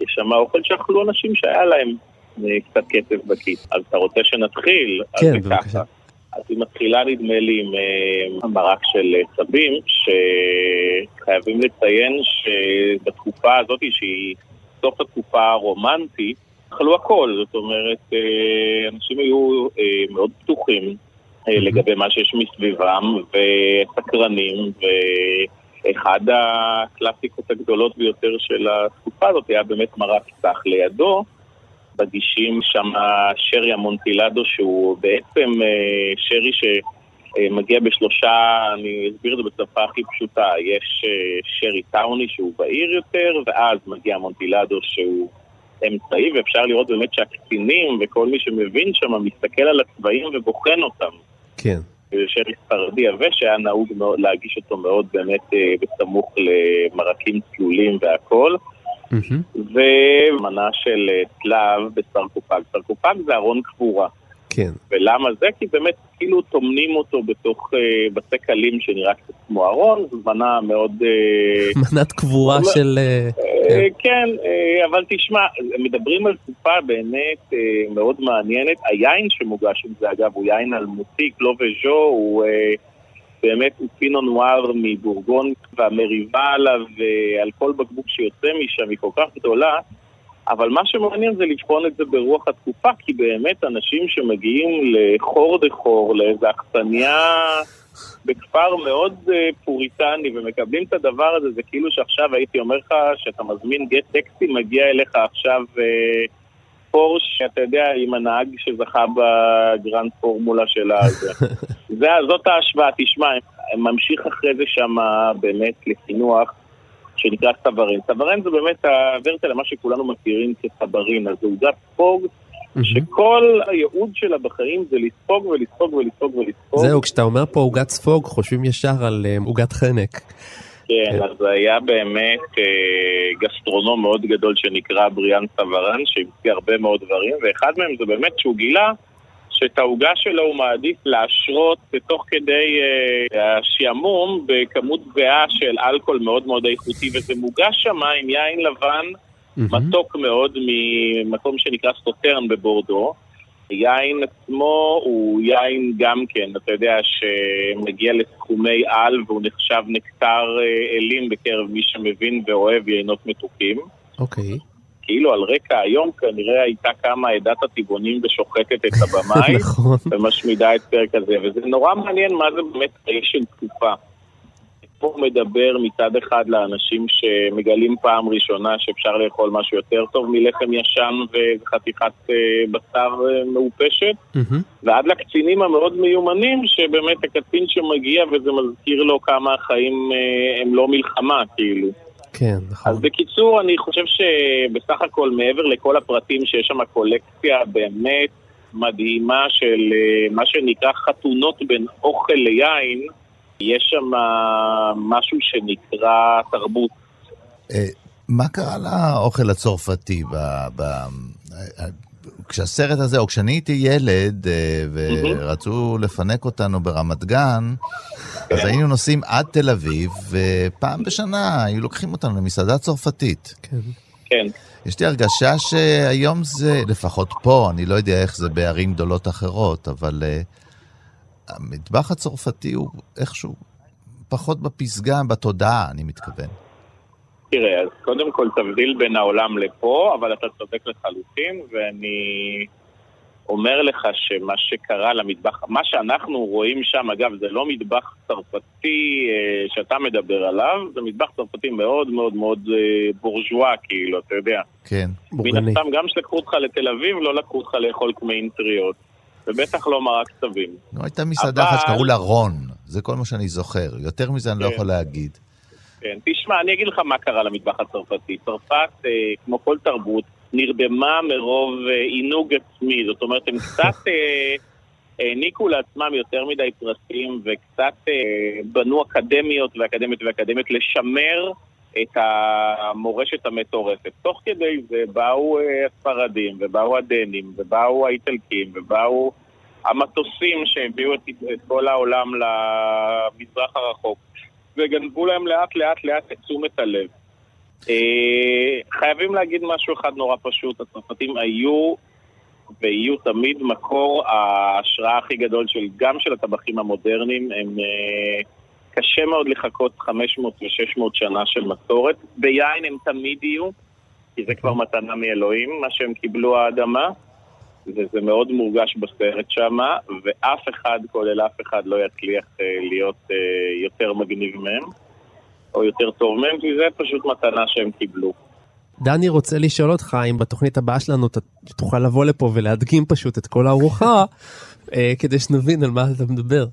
יש שם אוכל שאכלו אנשים שהיה להם אה, קצת כסף בכיס. אז אתה רוצה שנתחיל? כן, בבקשה. אז היא מתחילה נדמה לי עם uh, מרק של uh, סבים, שחייבים לציין שבתקופה הזאת, שהיא סוף התקופה הרומנטית, אכלו הכל, זאת אומרת, אנשים היו מאוד פתוחים uh, לגבי מה שיש מסביבם, וסקרנים, ואחד הקלאסיקות הגדולות ביותר של התקופה הזאת היה באמת מרק צח לידו. מגישים שם שרי המונטילדו שהוא בעצם אה, שרי אה, מגיע בשלושה, אני אסביר את זה בשפה הכי פשוטה, יש אה, שרי טאוני שהוא בהיר יותר, ואז מגיע מונטילדו שהוא אמצעי, ואפשר לראות באמת שהקצינים וכל מי שמבין שם מסתכל על הצבעים ובוחן אותם. כן. שרי ספרדי עבה שהיה נהוג מאוד, להגיש אותו מאוד באמת אה, בסמוך למרקים צלולים והכול. ומנה של צלב בסרקופג. סרקופג זה ארון קבורה. כן. ולמה זה? כי באמת כאילו טומנים אותו בתוך uh, בתי קלים שנראה קצת כמו ארון, זו מנה מאוד... Uh, מנת קבורה לא, של... Uh, כן, כן uh, אבל תשמע, מדברים על תקופה באמת uh, מאוד מעניינת. היין שמוגש עם זה, אגב, הוא יין אלמותי, קלו וז'ו, הוא... Uh, באמת הוא פינו נואר מבורגון, והמריבה עליו על כל בקבוק שיוצא משם היא כל כך גדולה, אבל מה שמעניין זה לבחון את זה ברוח התקופה, כי באמת אנשים שמגיעים לחור דחור, לאיזה אכסניה בכפר מאוד uh, פוריטני ומקבלים את הדבר הזה, זה כאילו שעכשיו הייתי אומר לך שאתה מזמין גט טקסי, מגיע אליך עכשיו uh, פורש, אתה יודע, עם הנהג שזכה בגרנד פורמולה שלה. זה, זאת ההשוואה, תשמע, ממשיך אחרי זה שם באמת לקינוח. שנקרא סברין. סברין זה באמת הוורטה למה שכולנו מכירים כסברין, אז זו עוגת ספוג, שכל הייעוד שלה בחיים זה לספוג ולספוג ולספוג ולספוג. זהו, כשאתה אומר פה עוגת ספוג, חושבים ישר על אה, עוגת חנק. כן, אז היה באמת אה, גסטרונום מאוד גדול שנקרא בריאן סברן, שהמציא הרבה מאוד דברים, ואחד מהם זה באמת שהוא גילה שאת העוגה שלו הוא מעדיף להשרות תוך כדי אה, השעמום בכמות זהה של אלכוהול מאוד מאוד איכותי, וזה מוגש שם עם יין לבן mm-hmm. מתוק מאוד ממקום שנקרא סוטרן בבורדו. יין עצמו הוא יין גם כן, אתה יודע, שמגיע לסכומי על והוא נחשב נקטר אה, אלים בקרב מי שמבין ואוהב יינות מתוקים. אוקיי. Okay. כאילו על רקע היום כנראה הייתה קמה עדת הטבעונים ושוחקת את הבמאי, נכון. ומשמידה את פרק הזה, וזה נורא מעניין מה זה באמת חיי של תקופה. פה מדבר מצד אחד לאנשים שמגלים פעם ראשונה שאפשר לאכול משהו יותר טוב מלחם ישן וחתיכת אה, בשר אה, מעופשת, mm-hmm. ועד לקצינים המאוד מיומנים, שבאמת הקצין שמגיע וזה מזכיר לו כמה החיים אה, הם לא מלחמה, כאילו. כן, נכון. אז בקיצור, אני חושב שבסך הכל, מעבר לכל הפרטים, שיש שם קולקציה באמת מדהימה של אה, מה שנקרא חתונות בין אוכל ליין, יש שם משהו שנקרא תרבות. אה, מה קרה לאוכל הצרפתי ב... ב... כשהסרט הזה, או כשאני הייתי ילד אה, ורצו לפנק אותנו ברמת גן, אז היינו נוסעים עד תל אביב, ופעם בשנה היו לוקחים אותנו למסעדה צרפתית. כן. כן. יש לי הרגשה שהיום זה, לפחות פה, אני לא יודע איך זה בערים גדולות אחרות, אבל uh, המטבח הצרפתי הוא איכשהו פחות בפסגה, בתודעה, אני מתכוון. תראה, אז קודם כל תבדיל בין העולם לפה, אבל אתה צודק לחלוטין, ואני אומר לך שמה שקרה למטבח, מה שאנחנו רואים שם, אגב, זה לא מטבח צרפתי אה, שאתה מדבר עליו, זה מטבח צרפתי מאוד מאוד מאוד אה, בורז'ואה, כאילו, אתה יודע. כן. מן הסתם, גם כשלקחו אותך לתל אביב, לא לקחו אותך לאכול קמעין טריות. ובטח לא מרק צבים. לא, הייתה מסעדה אחת אבל... שקראו לה רון, זה כל מה שאני זוכר. יותר מזה אני לא כן. לא יכול להגיד. כן, תשמע, אני אגיד לך מה קרה למטבח הצרפתי. צרפת, אה, כמו כל תרבות, נרדמה מרוב אה, עינוג עצמי. זאת אומרת, הם קצת אה, העניקו לעצמם יותר מדי פרסים וקצת אה, בנו אקדמיות ואקדמיות ואקדמיות לשמר את המורשת המטורפת. תוך כדי זה באו הספרדים ובאו הדנים ובאו האיטלקים ובאו המטוסים שהביאו את, את כל העולם למזרח הרחוק וגנבו להם לאט לאט לאט את תשומת הלב. אה, חייבים להגיד משהו אחד נורא פשוט, הצרפתים היו ויהיו תמיד מקור ההשראה הכי גדול של, גם של הטבחים המודרניים, הם אה, קשה מאוד לחכות 500 ו-600 שנה של מסורת. ביין הם תמיד יהיו, כי זה כבר מתנה מאלוהים, מה שהם קיבלו האדמה, וזה מאוד מורגש בסרט שם, ואף אחד, כולל אף אחד, לא יצליח אה, להיות יותר מגניב מהם. או יותר טוב מהם, כי זה פשוט מתנה שהם קיבלו. דני רוצה לשאול אותך אם בתוכנית הבאה שלנו אתה תוכל לבוא לפה ולהדגים פשוט את כל הארוחה אה, כדי שנבין על מה אתה מדבר.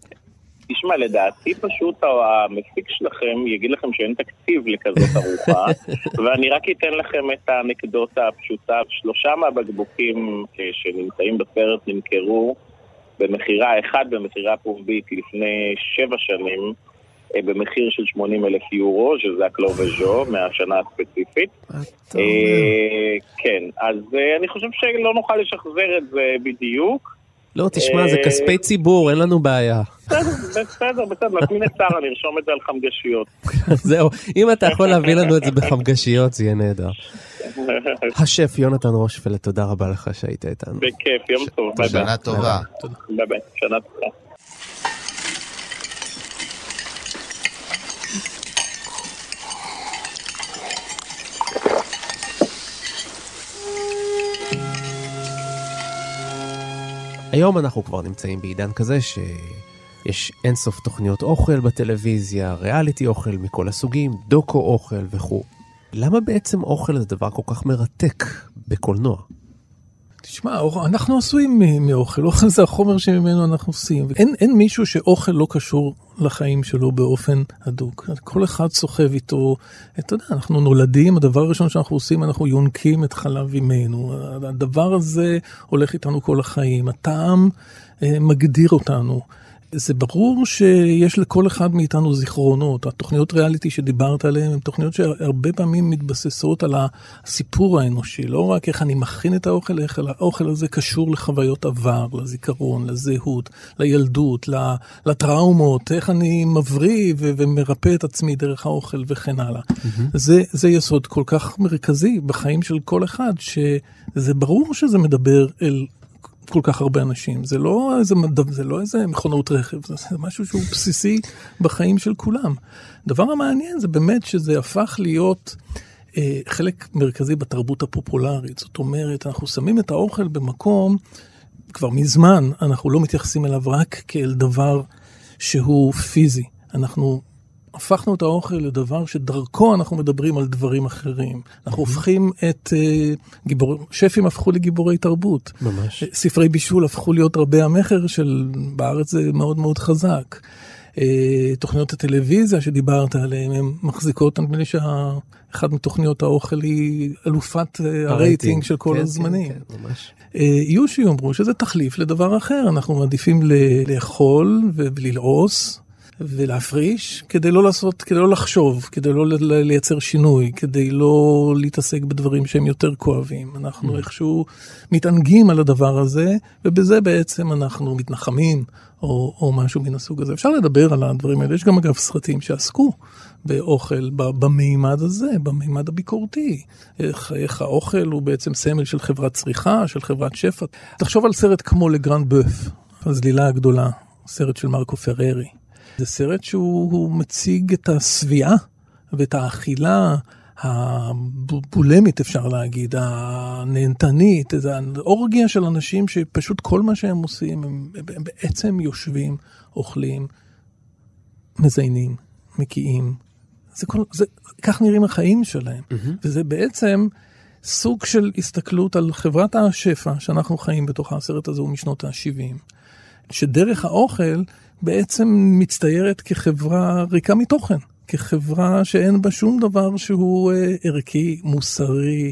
תשמע, לדעתי פשוט המפיק שלכם יגיד לכם שאין תקציב לכזאת ארוחה, ואני רק אתן לכם את האנקדוטה הפשוטה. שלושה מהבקבוקים אה, שנמצאים בסרט נמכרו במכירה, אחד במכירה פומבית לפני שבע שנים, אה, במחיר של 80 אלף יורו, שזה הקלו וז'ו מהשנה הספציפית. אה, כן, אז אני חושב שלא נוכל לשחזר את זה בדיוק. לא, תשמע, זה כספי ציבור, אין לנו בעיה. בסדר, בסדר, בסדר, נזמין את שרה, נרשום את זה על חמגשיות. זהו, אם אתה יכול להביא לנו את זה בחמגשיות, זה יהיה נהדר. השף יונתן רושפלד, תודה רבה לך שהיית איתנו. בכיף, יום טוב, ביי ביי. שנה טובה. ביי ביי, שנה טובה. היום אנחנו כבר נמצאים בעידן כזה שיש אינסוף תוכניות אוכל בטלוויזיה, ריאליטי אוכל מכל הסוגים, דוקו אוכל וכו'. למה בעצם אוכל זה דבר כל כך מרתק בקולנוע? תשמע, אנחנו עשויים מאוכל, אוכל זה החומר שממנו אנחנו עושים. אין, אין מישהו שאוכל לא קשור לחיים שלו באופן הדוק. כל אחד סוחב איתו, אתה יודע, אנחנו נולדים, הדבר הראשון שאנחנו עושים, אנחנו יונקים את חלב אמנו. הדבר הזה הולך איתנו כל החיים. הטעם אה, מגדיר אותנו. זה ברור שיש לכל אחד מאיתנו זיכרונות. התוכניות ריאליטי שדיברת עליהן הן תוכניות שהרבה פעמים מתבססות על הסיפור האנושי, לא רק איך אני מכין את האוכל, איך האוכל הזה קשור לחוויות עבר, לזיכרון, לזהות, לילדות, לטראומות, איך אני מבריא ומרפא את עצמי דרך האוכל וכן הלאה. Mm-hmm. זה, זה יסוד כל כך מרכזי בחיים של כל אחד, שזה ברור שזה מדבר אל כל כך הרבה אנשים. זה לא איזה, זה לא איזה מכונות רכב, זה משהו שהוא בסיסי בחיים של כולם. הדבר המעניין זה באמת שזה הפך להיות אה, חלק מרכזי בתרבות הפופולרית. זאת אומרת, אנחנו שמים את האוכל במקום, כבר מזמן אנחנו לא מתייחסים אליו רק כאל דבר שהוא פיזי. אנחנו הפכנו את האוכל לדבר שדרכו אנחנו מדברים על דברים אחרים. אנחנו הופכים את uh, גיבורי, שפים הפכו לגיבורי תרבות. ממש. ספרי בישול הפכו להיות רבי המכר של, בארץ זה מאוד מאוד חזק. Uh, תוכניות הטלוויזיה שדיברת עליהן, הן מחזיקות, נדמה לי שאחת מתוכניות האוכל היא אלופת uh, הרייטינג של כל כן, הזמנים. כן, כן, ממש. יהיו שיאמרו שזה תחליף לדבר אחר, אנחנו מעדיפים לאכול וללעוס. ולהפריש, כדי לא לעשות, כדי לא לחשוב, כדי לא לייצר שינוי, כדי לא להתעסק בדברים שהם יותר כואבים. אנחנו mm. איכשהו מתענגים על הדבר הזה, ובזה בעצם אנחנו מתנחמים, או, או משהו מן הסוג הזה. אפשר לדבר על הדברים האלה, יש גם אגב סרטים שעסקו באוכל במימד הזה, במימד הביקורתי. איך, איך האוכל הוא בעצם סמל של חברת צריכה, של חברת שפע. תחשוב על סרט כמו לגרנד בוף, הזלילה הגדולה, סרט של מרקו פררי. זה סרט שהוא מציג את השביעה ואת האכילה הבולמית, אפשר להגיד, הנהנתנית, איזו אורגיה של אנשים שפשוט כל מה שהם עושים, הם, הם בעצם יושבים, אוכלים, מזיינים, מקיאים. זה כל, זה, כך נראים החיים שלהם. Mm-hmm. וזה בעצם סוג של הסתכלות על חברת השפע שאנחנו חיים בתוך הסרט הזה הוא משנות ה-70. שדרך האוכל בעצם מצטיירת כחברה ריקה מתוכן, כחברה שאין בה שום דבר שהוא אה, ערכי, מוסרי,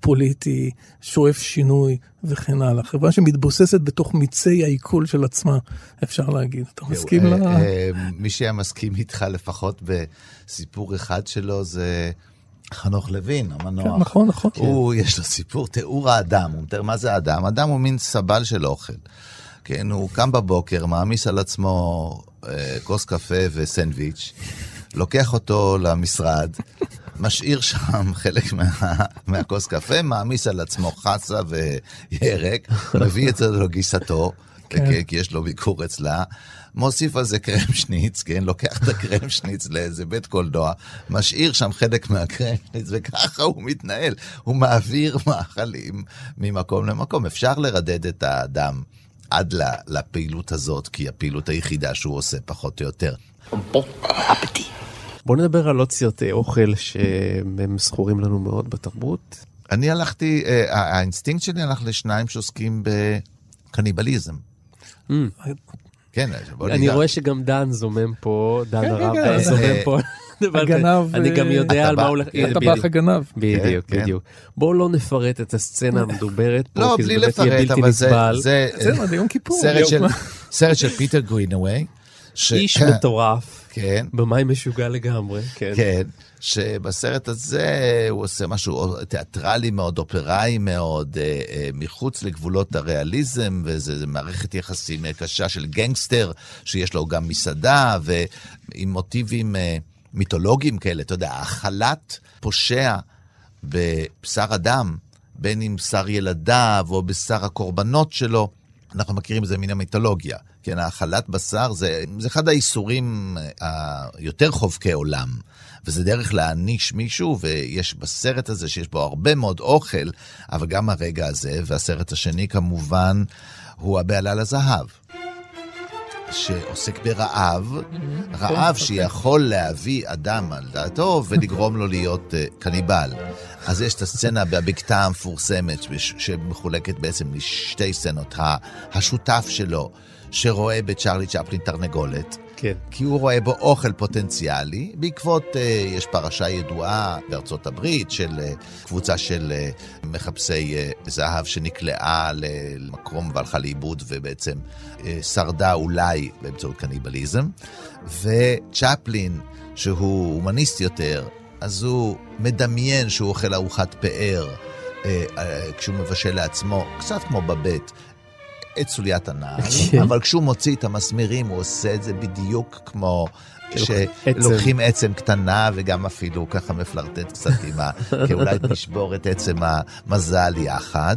פוליטי, שואף שינוי וכן הלאה. חברה שמתבוססת בתוך מיצי העיכול של עצמה, אפשר להגיד. אתה מסכים אה, ל... אה, מי שהיה מסכים איתך לפחות בסיפור אחד שלו זה... חנוך לוין, המנוח. כן, נכון, נכון. הוא, כן. יש לו סיפור, תיאור האדם, הוא מתאר מה זה אדם. אדם הוא מין סבל של אוכל. כן, הוא קם בבוקר, מעמיס על עצמו אה, כוס קפה וסנדוויץ', לוקח אותו למשרד, משאיר שם חלק מה, מהכוס קפה, מעמיס על עצמו חסה וירק, מביא את זה לגיסתו, כן. כי יש לו ביקור אצלה, מוסיף על זה קרם שניץ, כן, לוקח את הקרם שניץ לאיזה בית קולנוע, משאיר שם חלק מהקרם שניץ, וככה הוא מתנהל, הוא מעביר מאכלים ממקום למקום. אפשר לרדד את האדם. עד לפעילות הזאת, כי הפעילות היחידה שהוא עושה פחות או יותר. בוא נדבר על עוד סרטי אוכל שהם זכורים לנו מאוד בתרבות. אני הלכתי, אה, האינסטינקט שלי הלך לשניים שעוסקים בקניבליזם. Mm. כן, בוא אני. רואה שגם דן זומם פה, דן כן, הרב כן, אה, כן. זומם אה, פה. הגנב, אני גם אה, יודע על מה. הולך... הטבח הגנב. בדיוק, כן, כן. בדיוק. בואו לא נפרט את הסצנה המדוברת פה, לא, כי זה בלי באמת יהיה בלתי. נסבל. זה יום כיפור. סרט של- פיטר גרינווי. ש- איש מטורף, כן. במאי משוגע לגמרי, כן. כן, שבסרט הזה הוא עושה משהו תיאטרלי מאוד, אופראי מאוד, אה, אה, מחוץ לגבולות הריאליזם, וזו מערכת יחסים אה, קשה של גנגסטר, שיש לו גם מסעדה, ועם מוטיבים אה, מיתולוגיים כאלה, אתה יודע, האכלת פושע בבשר אדם, בין אם בשר ילדיו או בשר הקורבנות שלו, אנחנו מכירים את זה מן המיתולוגיה. כן, האכלת בשר זה, זה אחד האיסורים אה, היותר חובקי עולם. וזה דרך להעניש מישהו, ויש בסרט הזה שיש בו הרבה מאוד אוכל, אבל גם הרגע הזה, והסרט השני כמובן, הוא הבעלה לזהב. שעוסק ברעב, רעב שיכול להביא אדם על דעתו ולגרום לו להיות uh, קניבל. אז יש את הסצנה בבקתה המפורסמת שמחולקת בעצם לשתי סצנות. השותף שלו, שרואה בצ'רלי צ'פלין תרנגולת, כן. כי הוא רואה בו אוכל פוטנציאלי. בעקבות, uh, יש פרשה ידועה בארצות הברית של uh, קבוצה של uh, מחפשי זהב שנקלעה למקום והלכה לאיבוד ובעצם שרדה אולי באמצעות קניבליזם. וצ'פלין, שהוא הומניסט יותר, אז הוא מדמיין שהוא אוכל ארוחת פאר אה, אה, כשהוא מבשל לעצמו, קצת כמו בבית. את סוליית הנעל, כן. אבל כשהוא מוציא את המסמרים הוא עושה את זה בדיוק כמו עצם. שלוקחים עצם קטנה וגם אפילו ככה מפלרטט קצת עם ה... כי אולי נשבור את עצם המזל יחד,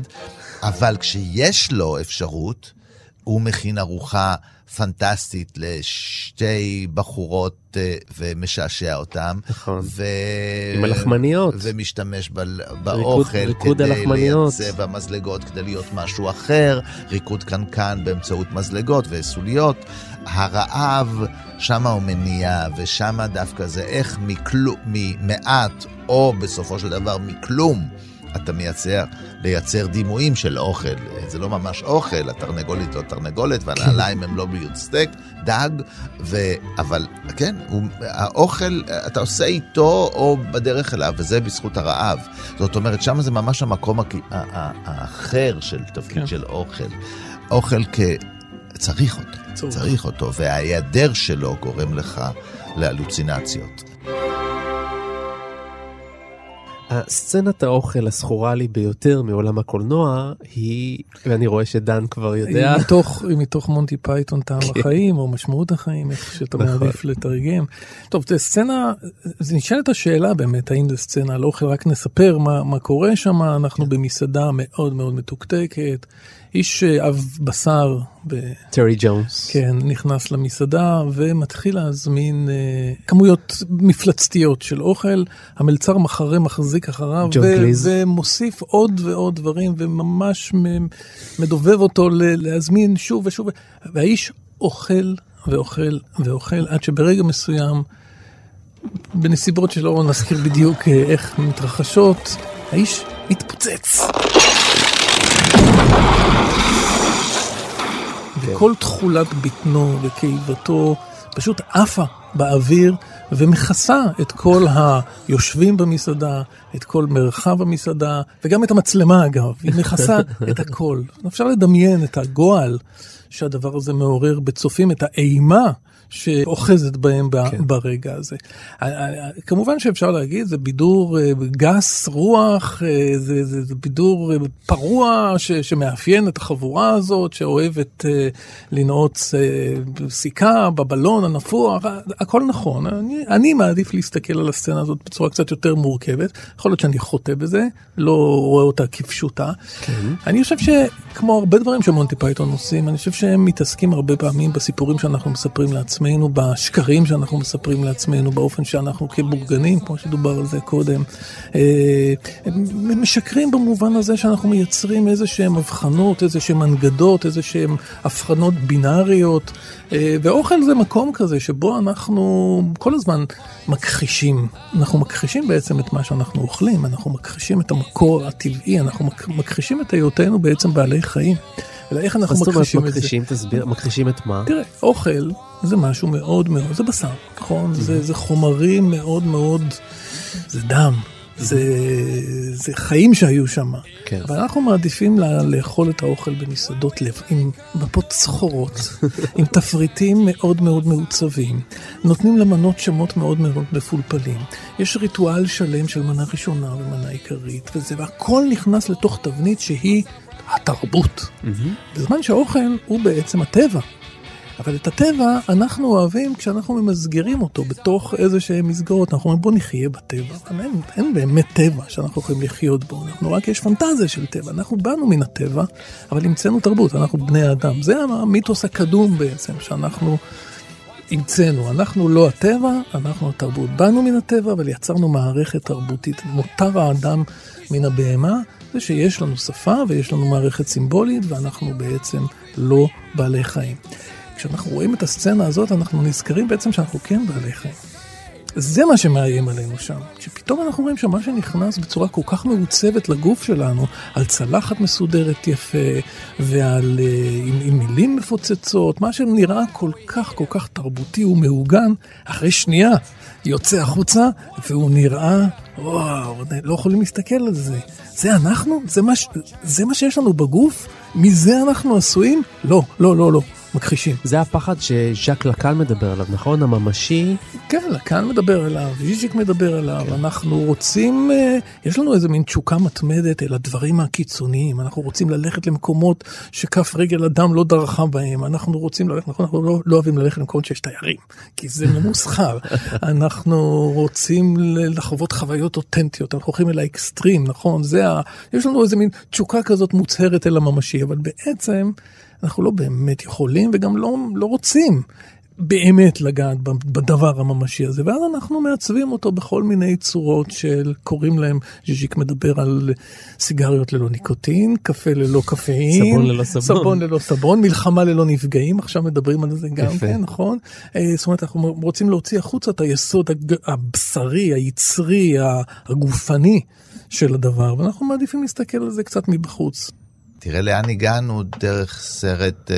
אבל כשיש לו אפשרות, הוא מכין ארוחה פנטסטית לשתי בחורות אה, ומשעשע אותן. נכון. ו... עם הלחמניות. ומשתמש ב... באוכל ריקוד כדי הלחמניות. לייצב במזלגות כדי להיות משהו אחר, ריקוד קנקן באמצעות מזלגות וסוליות. הרעב, שם הוא מניע, ושם דווקא זה איך מכלו, ממעט, או בסופו של דבר מכלום, אתה מייצר, לייצר דימויים של אוכל. זה לא ממש אוכל, התרנגולת לא תרנגולת, והנעליים הם לא בריאות סטייק, דג, ו... אבל כן, הוא... האוכל, אתה עושה איתו או בדרך אליו, וזה בזכות הרעב. זאת אומרת, שם זה ממש המקום הק... ה- ה- האחר של תפקיד כן. של אוכל. אוכל כ... צריך אותו, צורך. צריך אותו, וההיעדר שלו גורם לך להלוצינציות. הסצנת האוכל הזכורה לי ביותר מעולם הקולנוע היא, ואני רואה שדן כבר יודע, היא מתוך, היא מתוך מונטי פייתון טעם כן. החיים או משמעות החיים איך שאתה נכון. מעדיף לתרגם. טוב זה סצנה זה נשאלת השאלה באמת האם זה סצנה על אוכל רק נספר מה, מה קורה שם אנחנו כן. במסעדה מאוד מאוד מתוקתקת איש אה, עב בשר. ב... טרי ג'ונס. כן, נכנס למסעדה ומתחיל להזמין אה, כמויות מפלצתיות של אוכל. המלצר מחרה מחזיק אחריו ג'ון קליז. ומוסיף עוד ועוד דברים וממש מדובב אותו ל- להזמין שוב ושוב. והאיש אוכל ואוכל ואוכל עד שברגע מסוים, בנסיבות שלא נזכיר בדיוק אה, איך מתרחשות, האיש מתפוצץ. וכל תכולת בטנו וקיבתו פשוט עפה באוויר ומכסה את כל היושבים במסעדה, את כל מרחב המסעדה, וגם את המצלמה אגב, היא מכסה את הכל. אפשר לדמיין את הגועל שהדבר הזה מעורר בצופים, את האימה. שאוחזת בהם כן. ברגע הזה. כמובן שאפשר להגיד, זה בידור אה, גס רוח, אה, זה, זה, זה בידור אה, פרוע ש, שמאפיין את החבורה הזאת, שאוהבת לנעוץ סיכה בבלון הנפוח, הכל נכון. אני, אני מעדיף להסתכל על הסצנה הזאת בצורה קצת יותר מורכבת. יכול להיות שאני חוטא בזה, לא רואה אותה כפשוטה. כן. אני חושב שכמו הרבה דברים שמונטי פייתון עושים, אני חושב שהם מתעסקים הרבה פעמים בסיפורים שאנחנו מספרים לעצמנו, בשקרים שאנחנו מספרים לעצמנו, באופן שאנחנו כבורגנים, כמו שדובר על זה קודם, אה, הם משקרים במובן הזה שאנחנו מייצרים איזה שהם הבחנות, איזה שהם הנגדות, איזה שהם הבחנות בינאריות, אה, ואוכל זה מקום כזה שבו אנחנו כל הזמן מכחישים, אנחנו מכחישים בעצם את מה שאנחנו אוכלים, אנחנו מכחישים את המקור הטבעי, אנחנו מכ- מכחישים את היותנו בעצם בעלי חיים. אלא איך אנחנו מכחישים את זה. מכחישים? תסביר, מכחישים את מה? תראה, אוכל זה משהו מאוד מאוד, זה בשר, נכון? זה, זה חומרים מאוד מאוד, זה דם, זה, זה חיים שהיו שם. כן. אבל אנחנו מעדיפים לה, לאכול את האוכל במסעדות לב, עם מפות סחורות, עם תפריטים מאוד מאוד מעוצבים. נותנים למנות שמות מאוד מאוד מפולפלים. יש ריטואל שלם של מנה ראשונה ומנה עיקרית, וזה, והכל נכנס לתוך תבנית שהיא התרבות. בזמן שהאוכל הוא בעצם הטבע. אבל את הטבע אנחנו אוהבים כשאנחנו ממסגרים אותו בתוך איזה שהן מסגרות. אנחנו אומרים בוא נחיה בטבע. אבל אין, אין באמת טבע שאנחנו יכולים לחיות בו. אנחנו רק יש פנטזיה של טבע. אנחנו באנו מן הטבע, אבל המצאנו תרבות, אנחנו בני אדם. זה המיתוס הקדום בעצם, שאנחנו המצאנו. אנחנו לא הטבע, אנחנו התרבות. באנו מן הטבע, אבל יצרנו מערכת תרבותית. מותר האדם מן הבהמה, זה שיש לנו שפה ויש לנו מערכת סימבולית, ואנחנו בעצם לא בעלי חיים. כשאנחנו רואים את הסצנה הזאת, אנחנו נזכרים בעצם שאנחנו כן בעלי חיים. זה מה שמאיים עלינו שם. כשפתאום אנחנו רואים שמה שנכנס בצורה כל כך מעוצבת לגוף שלנו, על צלחת מסודרת יפה, ועל uh, עם, עם מילים מפוצצות, מה שנראה כל כך כל כך תרבותי ומעוגן, אחרי שנייה יוצא החוצה, והוא נראה, וואו, לא יכולים להסתכל על זה. זה אנחנו? זה מה, זה מה שיש לנו בגוף? מזה אנחנו עשויים? לא, לא, לא, לא. מכחישים. זה הפחד שז'אק לקן מדבר עליו, נכון? הממשי? כן, לקן מדבר עליו, ז'יז'יק מדבר עליו, כן. אנחנו רוצים, יש לנו איזה מין תשוקה מתמדת אל הדברים הקיצוניים, אנחנו רוצים ללכת למקומות שכף רגל אדם לא דרכה בהם, אנחנו רוצים ללכת, נכון, אנחנו לא, לא אוהבים ללכת למקומות שיש תיירים, כי זה ממוסחר, אנחנו רוצים לחוות חוויות אותנטיות, אנחנו הולכים אל האקסטרים, נכון? זה ה... יש לנו איזה מין תשוקה כזאת מוצהרת אל הממשי, אבל בעצם... אנחנו לא באמת יכולים וגם לא, לא רוצים באמת לגעת בדבר הממשי הזה, ואז אנחנו מעצבים אותו בכל מיני צורות של, קוראים להם, ז'יז'יק מדבר על סיגריות ללא ניקוטין, קפה ללא קפאין, סבון ללא סבון, סבון ללא סבון, מלחמה ללא נפגעים, עכשיו מדברים על זה גם כן, נכון? זאת אומרת, אנחנו רוצים להוציא החוצה את היסוד הבשרי, היצרי, הגופני של הדבר, ואנחנו מעדיפים להסתכל על זה קצת מבחוץ. תראה לאן הגענו דרך סרט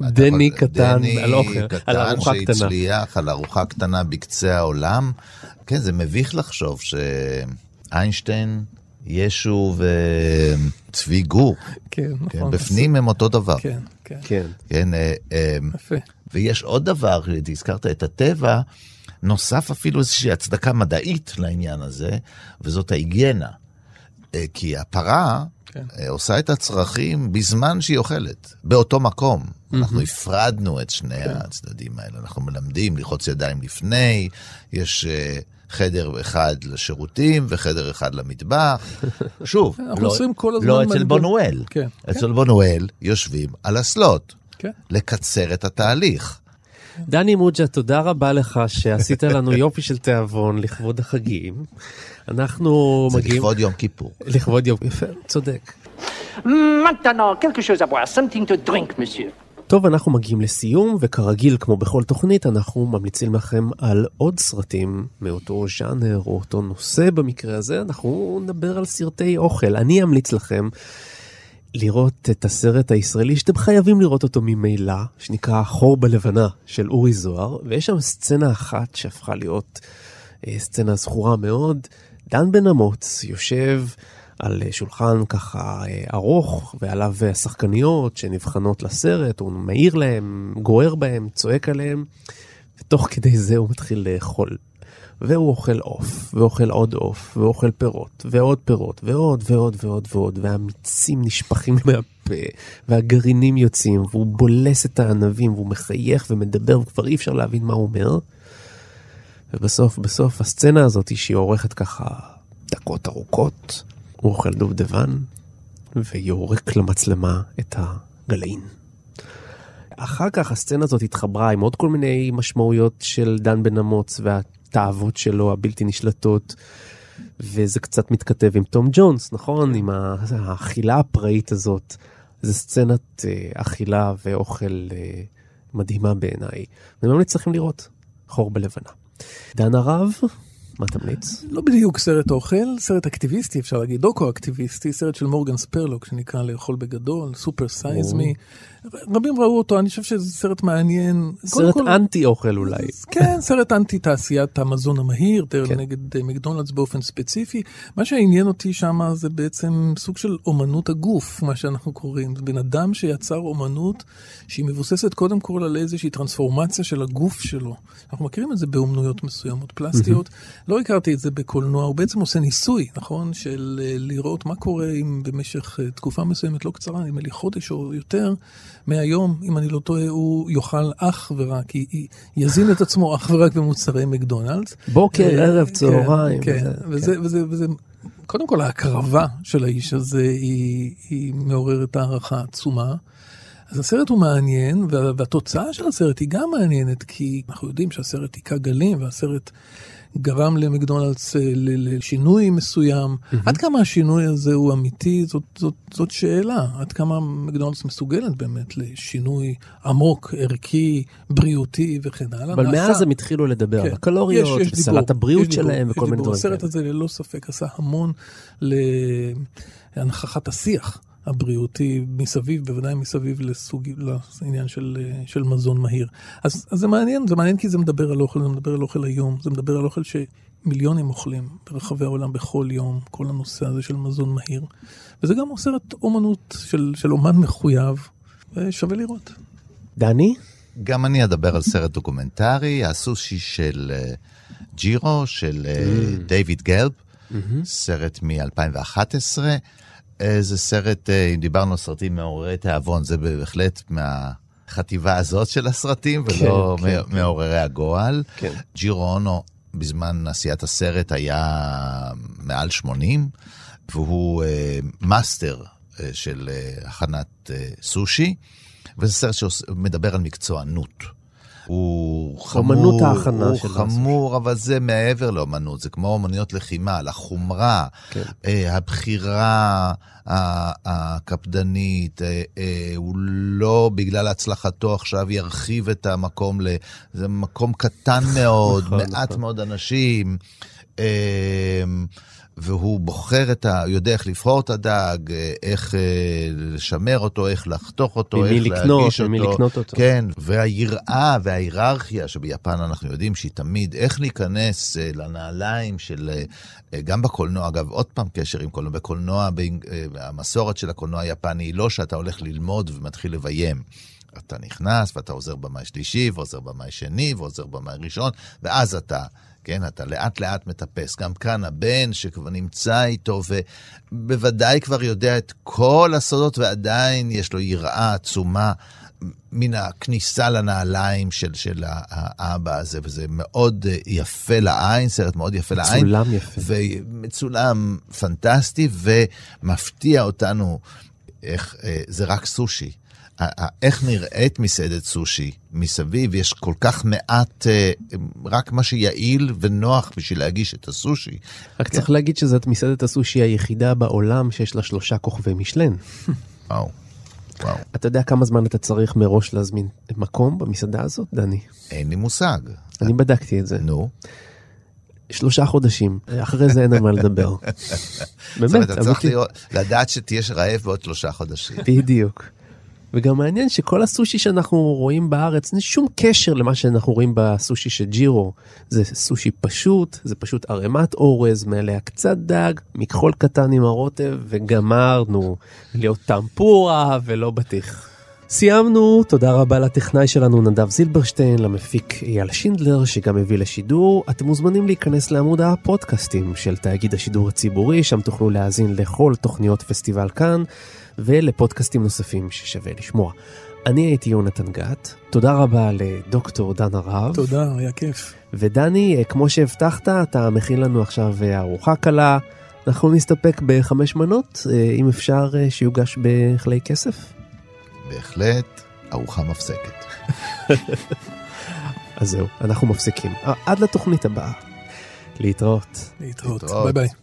דני קטן על אוכל, על ארוחה קטנה. שהצליח על ארוחה קטנה בקצה העולם. כן, זה מביך לחשוב שאיינשטיין, ישו וצבי גור, כן, נכון. בפנים הם אותו דבר. כן, כן. כן. כן, יפה. ויש עוד דבר, הזכרת את הטבע, נוסף אפילו איזושהי הצדקה מדעית לעניין הזה, וזאת ההיגיינה. כי הפרה כן. עושה את הצרכים בזמן שהיא אוכלת, באותו מקום. Mm-hmm. אנחנו הפרדנו את שני כן. הצדדים האלה, אנחנו מלמדים ללחוץ ידיים לפני, יש uh, חדר אחד לשירותים וחדר אחד למטבח. שוב, אנחנו לא, כל הזמן לא אצל בונואל. כן. אצל כן. בונואל יושבים על הסלוט, כן. לקצר את התהליך. דני מוג'ה, תודה רבה לך שעשית לנו יופי של תיאבון לכבוד החגים. אנחנו זה מגיעים... זה לכבוד יום כיפור. לכבוד יום, יפה, צודק. טוב, אנחנו מגיעים לסיום, וכרגיל, כמו בכל תוכנית, אנחנו ממליצים לכם על עוד סרטים מאותו ז'אנר או אותו נושא במקרה הזה. אנחנו נדבר על סרטי אוכל. אני אמליץ לכם לראות את הסרט הישראלי שאתם חייבים לראות אותו ממילא, שנקרא חור בלבנה של אורי זוהר, ויש שם סצנה אחת שהפכה להיות אה, סצנה זכורה מאוד. דן בן אמוץ יושב על שולחן ככה אה, ארוך, ועליו השחקניות שנבחנות לסרט, הוא מעיר להם, גוער בהם, צועק עליהם, ותוך כדי זה הוא מתחיל לאכול. והוא אוכל עוף, ואוכל עוד עוף, ואוכל פירות, ועוד פירות, ועוד ועוד ועוד ועוד, והמיצים נשפכים מהפה, והגרעינים יוצאים, והוא בולס את הענבים, והוא מחייך ומדבר, וכבר אי אפשר להבין מה הוא אומר. ובסוף, בסוף, הסצנה הזאת שהיא עורכת ככה דקות ארוכות, הוא אוכל דובדבן, ויורק למצלמה את הגלעין. אחר כך הסצנה הזאת התחברה עם עוד כל מיני משמעויות של דן בן אמוץ והתאוות שלו הבלתי נשלטות. וזה קצת מתכתב עם תום ג'ונס, נכון? עם האכילה הפראית הזאת. זו סצנת אה, אכילה ואוכל אה, מדהימה בעיניי. אני ממליץ לכם לראות חור בלבנה. דן הרב, מה תמליץ? לא בדיוק סרט אוכל, סרט אקטיביסטי אפשר להגיד, דוקו אקטיביסטי, סרט של מורגן ספרלוק שנקרא לאכול בגדול, Super Size Me. רבים ראו אותו, אני חושב שזה סרט מעניין. סרט כל... אנטי אוכל אולי. כן, סרט אנטי תעשיית המזון המהיר, כן. נגד אה, מקדונלדס באופן ספציפי. מה שעניין אותי שם זה בעצם סוג של אומנות הגוף, מה שאנחנו קוראים. בן אדם שיצר אומנות שהיא מבוססת קודם כל על איזושהי טרנספורמציה של הגוף שלו. אנחנו מכירים את זה באומנויות מסוימות, פלסטיות. לא הכרתי את זה בקולנוע, הוא בעצם עושה ניסוי, נכון? של אה, לראות מה קורה אם במשך אה, תקופה מסוימת, לא קצרה, נדמה לי חודש או יותר, מהיום, אם אני לא טועה, הוא יאכל אך ורק, יזין את עצמו אך ורק במוצרי מקדונלדס. בוקר, אה, ערב, כן, צהריים. כן, וזה, כן. וזה, קודם כל ההקרבה של האיש הזה היא מעוררת הערכה עצומה. אז הסרט הוא מעניין, והתוצאה של הסרט היא גם מעניינת, כי אנחנו יודעים שהסרט היכה גלים, והסרט גרם למקדונלדס אה, לשינוי מסוים. Mm-hmm. עד כמה השינוי הזה הוא אמיתי, זאת, זאת, זאת שאלה. עד כמה מקדונלדס מסוגלת באמת לשינוי עמוק, ערכי, בריאותי וכן הלאה. אבל נעשה... מאז הם התחילו לדבר כן. על הקלוריות, יש, יש וסלט הבריאות יש שלהם וכל מיני דברים. הסרט הזה ללא ספק עשה המון להנכחת השיח. הבריאותי מסביב, בוודאי מסביב לסוג, לעניין של, של מזון מהיר. אז, אז זה מעניין, זה מעניין כי זה מדבר על אוכל, זה מדבר על אוכל היום, זה מדבר על אוכל שמיליונים אוכלים ברחבי העולם בכל יום, כל הנושא הזה של מזון מהיר. וזה גם סרט אומנות של, של אומן מחויב, ושווה לראות. דני? גם אני אדבר על סרט דוקומנטרי, הסושי של אה, ג'ירו, של אה, דיוויד גלב, אהמ. סרט מ-2011. זה סרט, אה, אם דיברנו על סרטים מעוררי תיאבון, זה בהחלט מהחטיבה הזאת של הסרטים, ולא כן, כן, מעוררי כן. הגועל. כן. ג'ירו אונו, בזמן עשיית הסרט, היה מעל 80, והוא אה, מאסטר אה, של אה, הכנת אה, סושי, וזה סרט שמדבר על מקצוענות. הוא חמור, אומנות ההכנה הוא חמור, אבל זה מעבר לאומנות, זה כמו אומנויות לחימה, לחומרה, כן. אה, הבחירה הקפדנית, אה, אה, הוא לא בגלל הצלחתו עכשיו ירחיב את המקום, ל... זה מקום קטן מאוד, נכון, מעט נכון. מאוד אנשים. אה, והוא בוחר את ה... יודע איך לבחור את הדג, איך אה, לשמר אותו, איך לחתוך אותו, איך לקנות, להגיש אותו. ממי לקנות אותו. כן, והיראה וההיררכיה שביפן אנחנו יודעים שהיא תמיד, איך להיכנס אה, לנעליים של... אה, גם בקולנוע, אגב, עוד פעם קשר עם קולנוע, בקולנוע, המסורת של הקולנוע היפני היא לא שאתה הולך ללמוד ומתחיל לביים. אתה נכנס ואתה עוזר במאי שלישי, ועוזר במאי שני, ועוזר במאי ראשון, ואז אתה כן, אתה לאט לאט מטפס. גם כאן הבן שכבר נמצא איתו, ובוודאי כבר יודע את כל הסודות, ועדיין יש לו יראה עצומה מן הכניסה לנעליים של, של האבא הזה, וזה מאוד יפה לעין, סרט מאוד יפה לעין. מצולם יפה. ומצולם פנטסטי, ומפתיע אותנו איך אה, זה רק סושי. איך נראית מסעדת סושי מסביב, יש כל כך מעט, אה, רק מה שיעיל ונוח בשביל להגיש את הסושי. רק צריך להגיד שזאת מסעדת הסושי היחידה בעולם שיש לה שלושה כוכבי משלן. וואו. וואו. אתה יודע כמה זמן אתה צריך מראש להזמין מקום במסעדה הזאת, דני? אין לי מושג. אני בדקתי את זה. נו. שלושה חודשים, אחרי זה אין על מה לדבר. באמת, אתה צריך לדעת שתהיה רעב בעוד שלושה חודשים. בדיוק. וגם מעניין שכל הסושי שאנחנו רואים בארץ, אין שום קשר למה שאנחנו רואים בסושי של ג'ירו. זה סושי פשוט, זה פשוט ערימת אורז, מעליה קצת דג, מכחול קטן עם הרוטב, וגמרנו. להיות טמפורה ולא בטיח. סיימנו, תודה רבה לטכנאי שלנו נדב זילברשטיין, למפיק אייל שינדלר שגם הביא לשידור. אתם מוזמנים להיכנס לעמוד הפודקאסטים של תאגיד השידור הציבורי, שם תוכלו להאזין לכל תוכניות פסטיבל כאן. ולפודקאסטים נוספים ששווה לשמוע. אני הייתי יונתן גת, תודה רבה לדוקטור דן הרב. תודה, היה כיף. ודני, אה, כמו שהבטחת, אתה מכין לנו עכשיו אה, ארוחה קלה. אנחנו נסתפק בחמש מנות, אה, אם אפשר שיוגש בכלי כסף. בהחלט, ארוחה מפסקת. אז זהו, אנחנו מפסיקים. עד לתוכנית הבאה. להתראות. להתראות. ביי ביי.